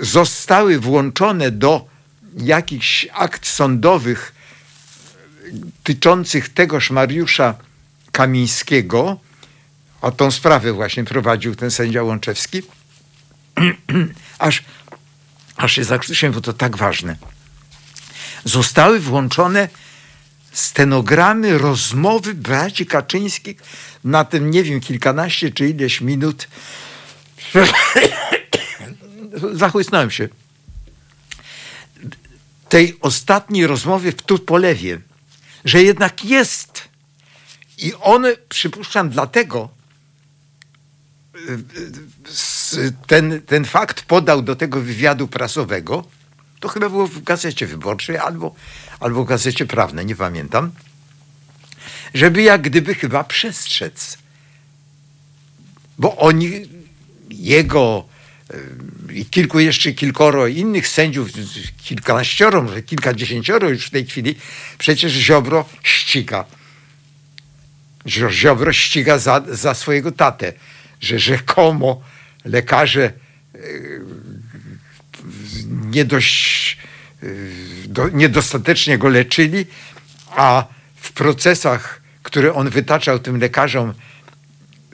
zostały włączone do jakichś akt sądowych tyczących tegoż Mariusza Kamińskiego, a tą sprawę właśnie prowadził ten sędzia Łączewski, aż, aż się zakrzyczałem, bo to tak ważne. Zostały włączone stenogramy rozmowy braci Kaczyńskich na tym, nie wiem, kilkanaście czy ileś minut. Zachłysnąłem się. Tej ostatniej rozmowy w Tupolewie, że jednak jest. I on, przypuszczam, dlatego ten, ten fakt podał do tego wywiadu prasowego. To chyba było w gazecie wyborczej albo, albo w gazecie prawnej, nie pamiętam. Żeby jak gdyby chyba przestrzec. Bo oni, jego i kilku jeszcze kilkoro innych sędziów, kilkanaścioro, może kilkadziesięcioro już w tej chwili, przecież Ziobro ściga. Ziobro ściga za, za swojego tatę, że rzekomo lekarze e, nie dość, e, do, niedostatecznie go leczyli, a w procesach, które on wytaczał tym lekarzom,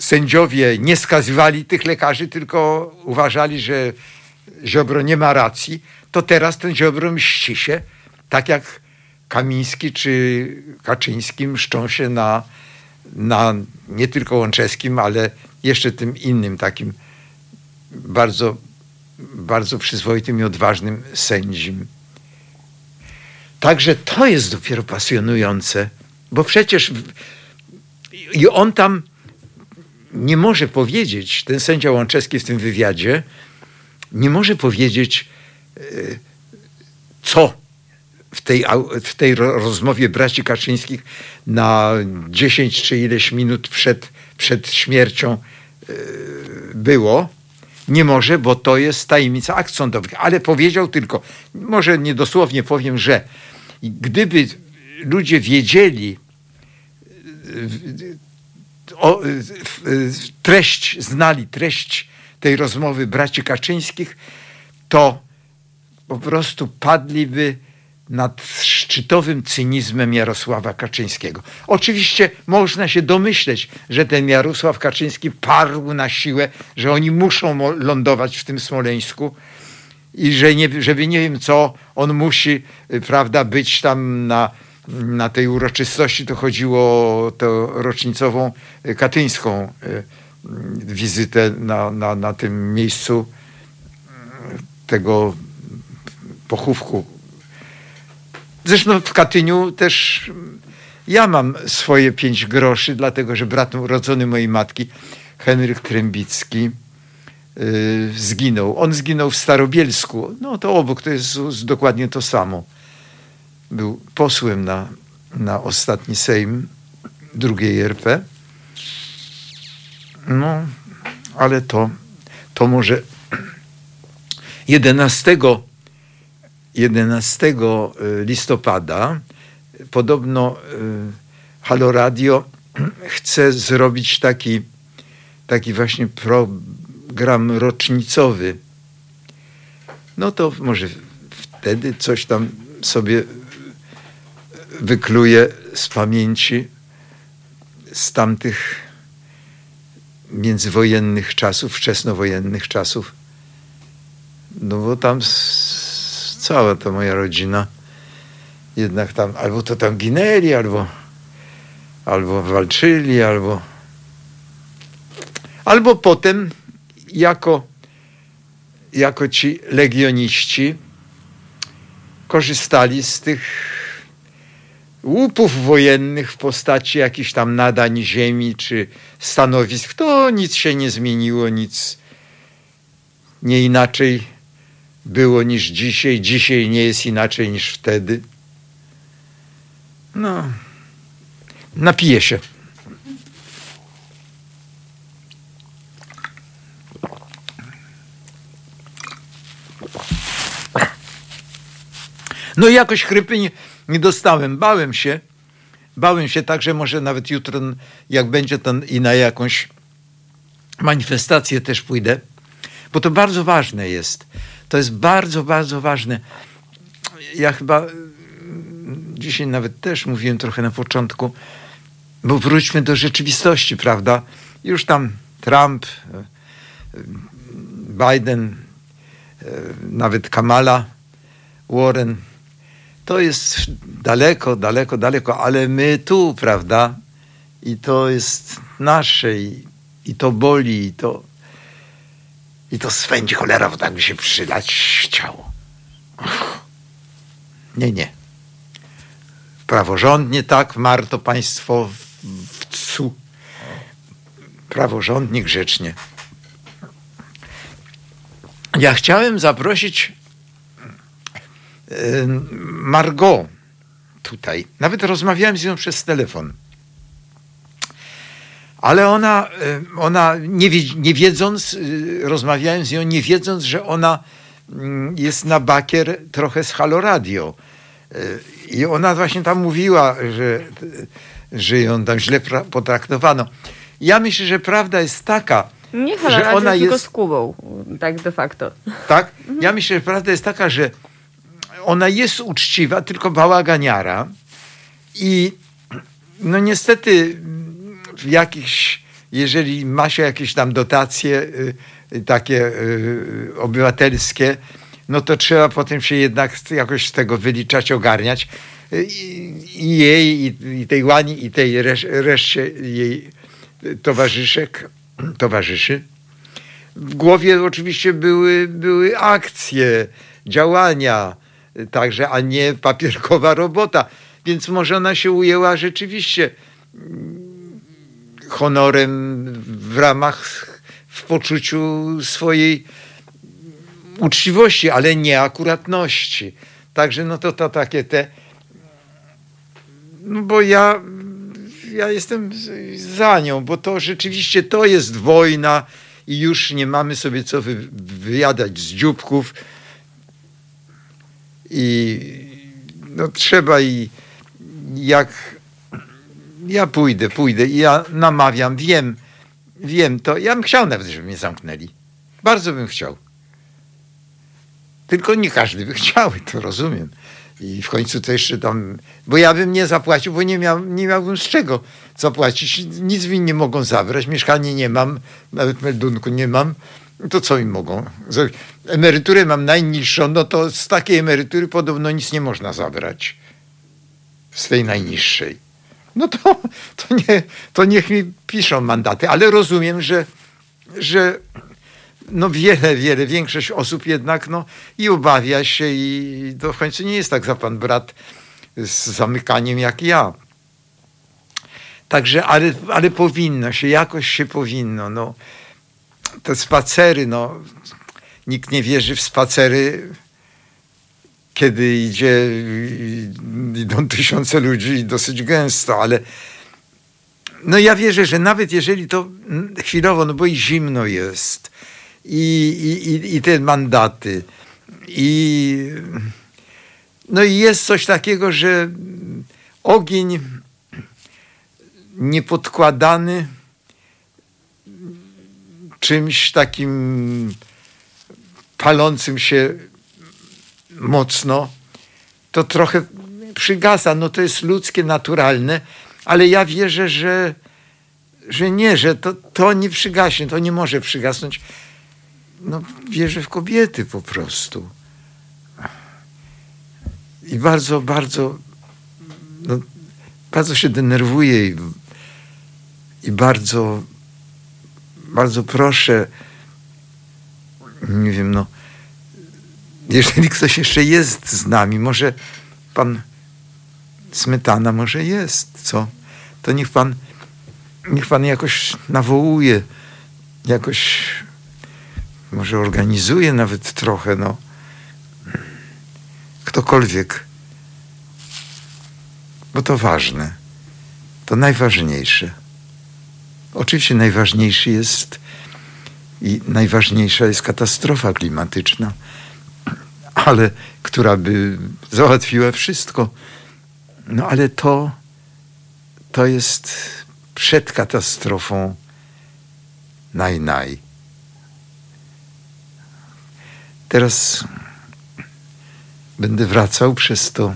sędziowie nie skazywali tych lekarzy, tylko uważali, że Ziobro nie ma racji, to teraz ten Ziobro mści się, tak jak Kamiński czy Kaczyński mszczą się na, na nie tylko Łączewskim, ale jeszcze tym innym takim bardzo, bardzo przyzwoitym i odważnym sędzim. Także to jest dopiero pasjonujące, bo przecież i on tam nie może powiedzieć, ten sędzia Łączewski w tym wywiadzie, nie może powiedzieć, e, co w tej, w tej rozmowie braci Kaczyńskich na 10 czy ileś minut przed, przed śmiercią e, było. Nie może, bo to jest tajemnica akt sądowych. Ale powiedział tylko, może niedosłownie powiem, że gdyby ludzie wiedzieli, o, treść, znali treść tej rozmowy braci Kaczyńskich, to po prostu padliby nad szczytowym cynizmem Jarosława Kaczyńskiego. Oczywiście można się domyśleć, że ten Jarosław Kaczyński parł na siłę, że oni muszą lądować w tym Smoleńsku i że nie, żeby nie wiem co, on musi, prawda, być tam na na tej uroczystości to chodziło o tę rocznicową e, katyńską e, wizytę na, na, na tym miejscu e, tego pochówku. Zresztą w Katyniu też Ja mam swoje pięć groszy, dlatego że brat urodzony mojej matki, Henryk Trębicki, yy, zginął. On zginął w Starobielsku. No to obok, to jest dokładnie to samo. Był posłem na, na ostatni Sejm drugiej RP. No, ale to, to może 11, 11 listopada podobno y, Halo Radio chce zrobić taki, taki właśnie program rocznicowy. No to może wtedy coś tam sobie wykluje z pamięci z tamtych międzywojennych czasów, wczesnowojennych czasów. No bo tam cała ta moja rodzina jednak tam albo to tam ginęli, albo, albo walczyli, albo albo potem jako, jako ci legioniści korzystali z tych łupów wojennych w postaci jakichś tam nadań ziemi czy stanowisk. To nic się nie zmieniło, nic nie inaczej było niż dzisiaj. Dzisiaj nie jest inaczej niż wtedy. No, napiję się. No i jakoś chrypy nie, nie dostałem. Bałem się. Bałem się tak, że może nawet jutro, jak będzie to i na jakąś manifestację też pójdę, bo to bardzo ważne jest. To jest bardzo, bardzo ważne. Ja chyba dzisiaj nawet też mówiłem trochę na początku, bo wróćmy do rzeczywistości, prawda? Już tam Trump, e, Biden, e, nawet Kamala, Warren, to jest daleko, daleko, daleko, ale my tu, prawda? I to jest nasze i, i to boli, i to, i to swędzi cholera, bo tak by się przydać chciało. Nie, nie praworządnie, tak, marto państwo w cu. Praworządnie, grzecznie. Ja chciałem zaprosić Margot tutaj. Nawet rozmawiałem z nią przez telefon. Ale ona, ona nie, nie wiedząc, y, rozmawiałem z nią, nie wiedząc, że ona jest na bakier trochę z Halo Radio i ona właśnie tam mówiła, że, że ją tam źle potraktowano. Ja myślę, że prawda jest taka, nie że ona jest tylko z Kubą, tak de facto. Tak? Ja myślę, że prawda jest taka, że ona jest uczciwa, tylko bałaganiara i no niestety w jakichś, jeżeli ma się jakieś tam dotacje y, takie y, obywatelskie, no to trzeba potem się jednak jakoś z tego wyliczać, ogarniać. I, jej, i, tej Łani, i tej resz, reszcie jej towarzyszek, towarzyszy. W głowie oczywiście były, były akcje, działania, także, a nie papierkowa robota. Więc może ona się ujęła rzeczywiście honorem w ramach, w poczuciu swojej uczciwości, ale nie akuratności. Także no to, to takie te... No bo ja, ja jestem za nią, bo to rzeczywiście to jest wojna i już nie mamy sobie co wy, wyjadać z dzióbków i no trzeba i jak ja pójdę, pójdę i ja namawiam, wiem, wiem to, ja bym chciał nawet, żeby mnie zamknęli. Bardzo bym chciał. Tylko nie każdy by chciał, to rozumiem. I w końcu to jeszcze tam, bo ja bym nie zapłacił, bo nie, miał, nie miałbym z czego zapłacić. Nic mi nie mogą zabrać, mieszkanie nie mam, nawet meldunku nie mam. To co mi mogą zrobić? Emeryturę mam najniższą, no to z takiej emerytury podobno nic nie można zabrać. Z tej najniższej. No to, to, nie, to niech mi piszą mandaty, ale rozumiem, że, że no wiele, wiele, większość osób jednak no, i obawia się i to w końcu nie jest tak za pan brat z zamykaniem jak ja. Także, ale, ale powinno się, jakoś się powinno. No. Te spacery, no, nikt nie wierzy w spacery, kiedy idzie, idą tysiące ludzi dosyć gęsto, ale no ja wierzę, że nawet jeżeli to chwilowo, no bo i zimno jest, i, i, i te mandaty, i no i jest coś takiego, że ogień niepodkładany czymś takim palącym się mocno, to trochę przygasa. No to jest ludzkie, naturalne, ale ja wierzę, że, że nie, że to, to nie przygaśnie, to nie może przygasnąć. No, wierzę w kobiety po prostu. I bardzo, bardzo, no, bardzo się denerwuję i, i bardzo, bardzo proszę, nie wiem, no, jeżeli ktoś jeszcze jest z nami, może pan Smetana może jest, co? To niech pan, niech pan jakoś nawołuje, jakoś może organizuje nawet trochę, no. Ktokolwiek. Bo to ważne. To najważniejsze. Oczywiście najważniejszy jest i najważniejsza jest katastrofa klimatyczna, ale która by załatwiła wszystko. No ale to, to jest przed katastrofą naj, naj. Teraz będę wracał przez to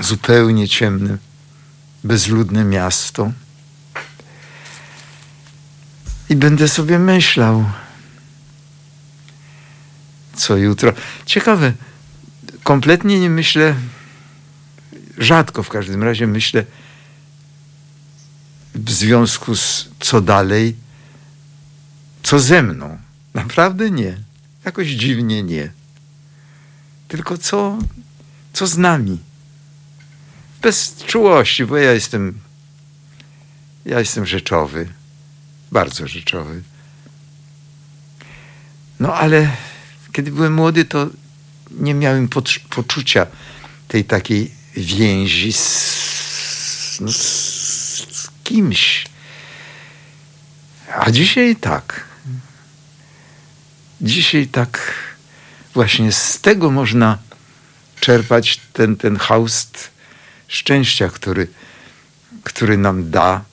zupełnie ciemne, bezludne miasto i będę sobie myślał, co jutro. Ciekawe, kompletnie nie myślę, rzadko w każdym razie myślę w związku z co dalej, co ze mną. Naprawdę nie. Jakoś dziwnie nie. Tylko co, co z nami. Bez czułości, bo ja jestem, ja jestem rzeczowy. Bardzo rzeczowy. No ale kiedy byłem młody, to nie miałem poczucia tej takiej więzi z, no, z kimś. A dzisiaj tak. Dzisiaj tak właśnie z tego można czerpać ten, ten haust szczęścia, który, który nam da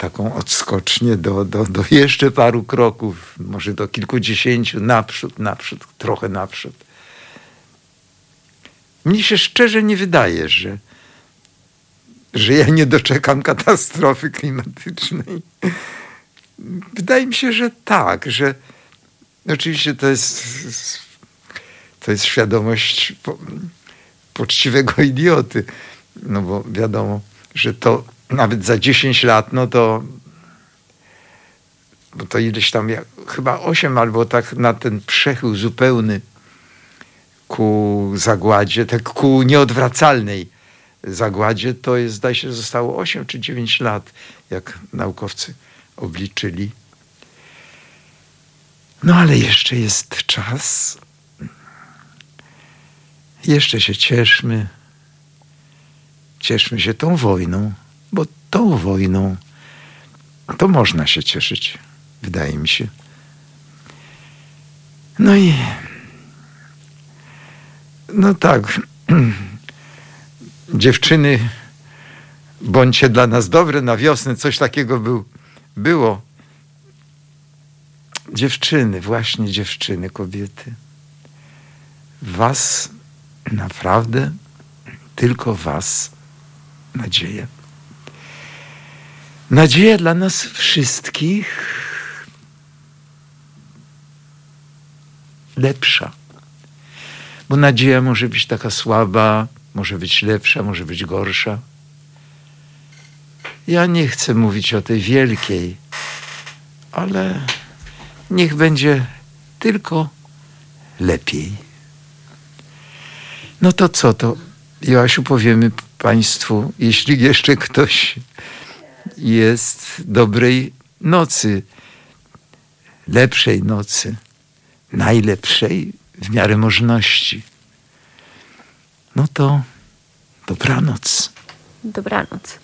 taką odskocznię do, do, do jeszcze paru kroków, może do kilkudziesięciu naprzód, naprzód, trochę naprzód. Mnie się szczerze nie wydaje, że, że ja nie doczekam katastrofy klimatycznej. Wydaje mi się, że tak, że oczywiście to jest, to jest świadomość po, poczciwego idioty, no bo wiadomo, że to nawet za 10 lat, no to bo to ileś tam, chyba 8 albo tak na ten przechył zupełny ku zagładzie, tak ku nieodwracalnej zagładzie, to jest, zdaje się, zostało 8 czy 9 lat, jak naukowcy obliczyli. No ale jeszcze jest czas. Jeszcze się cieszmy. Cieszmy się tą wojną, bo tą wojną to można się cieszyć, wydaje mi się. No i no tak. Dziewczyny, bądźcie dla nas dobre na wiosnę, coś takiego był, było. Dziewczyny, właśnie dziewczyny, kobiety. Was naprawdę, tylko Was nadzieję. Nadzieja dla nas wszystkich lepsza. Bo nadzieja może być taka słaba, może być lepsza, może być gorsza. Ja nie chcę mówić o tej wielkiej, ale niech będzie tylko lepiej. No to co to, Joasiu, powiemy Państwu, jeśli jeszcze ktoś jest dobrej nocy, lepszej nocy, najlepszej w miarę możności. No to dobranoc. Dobranoc.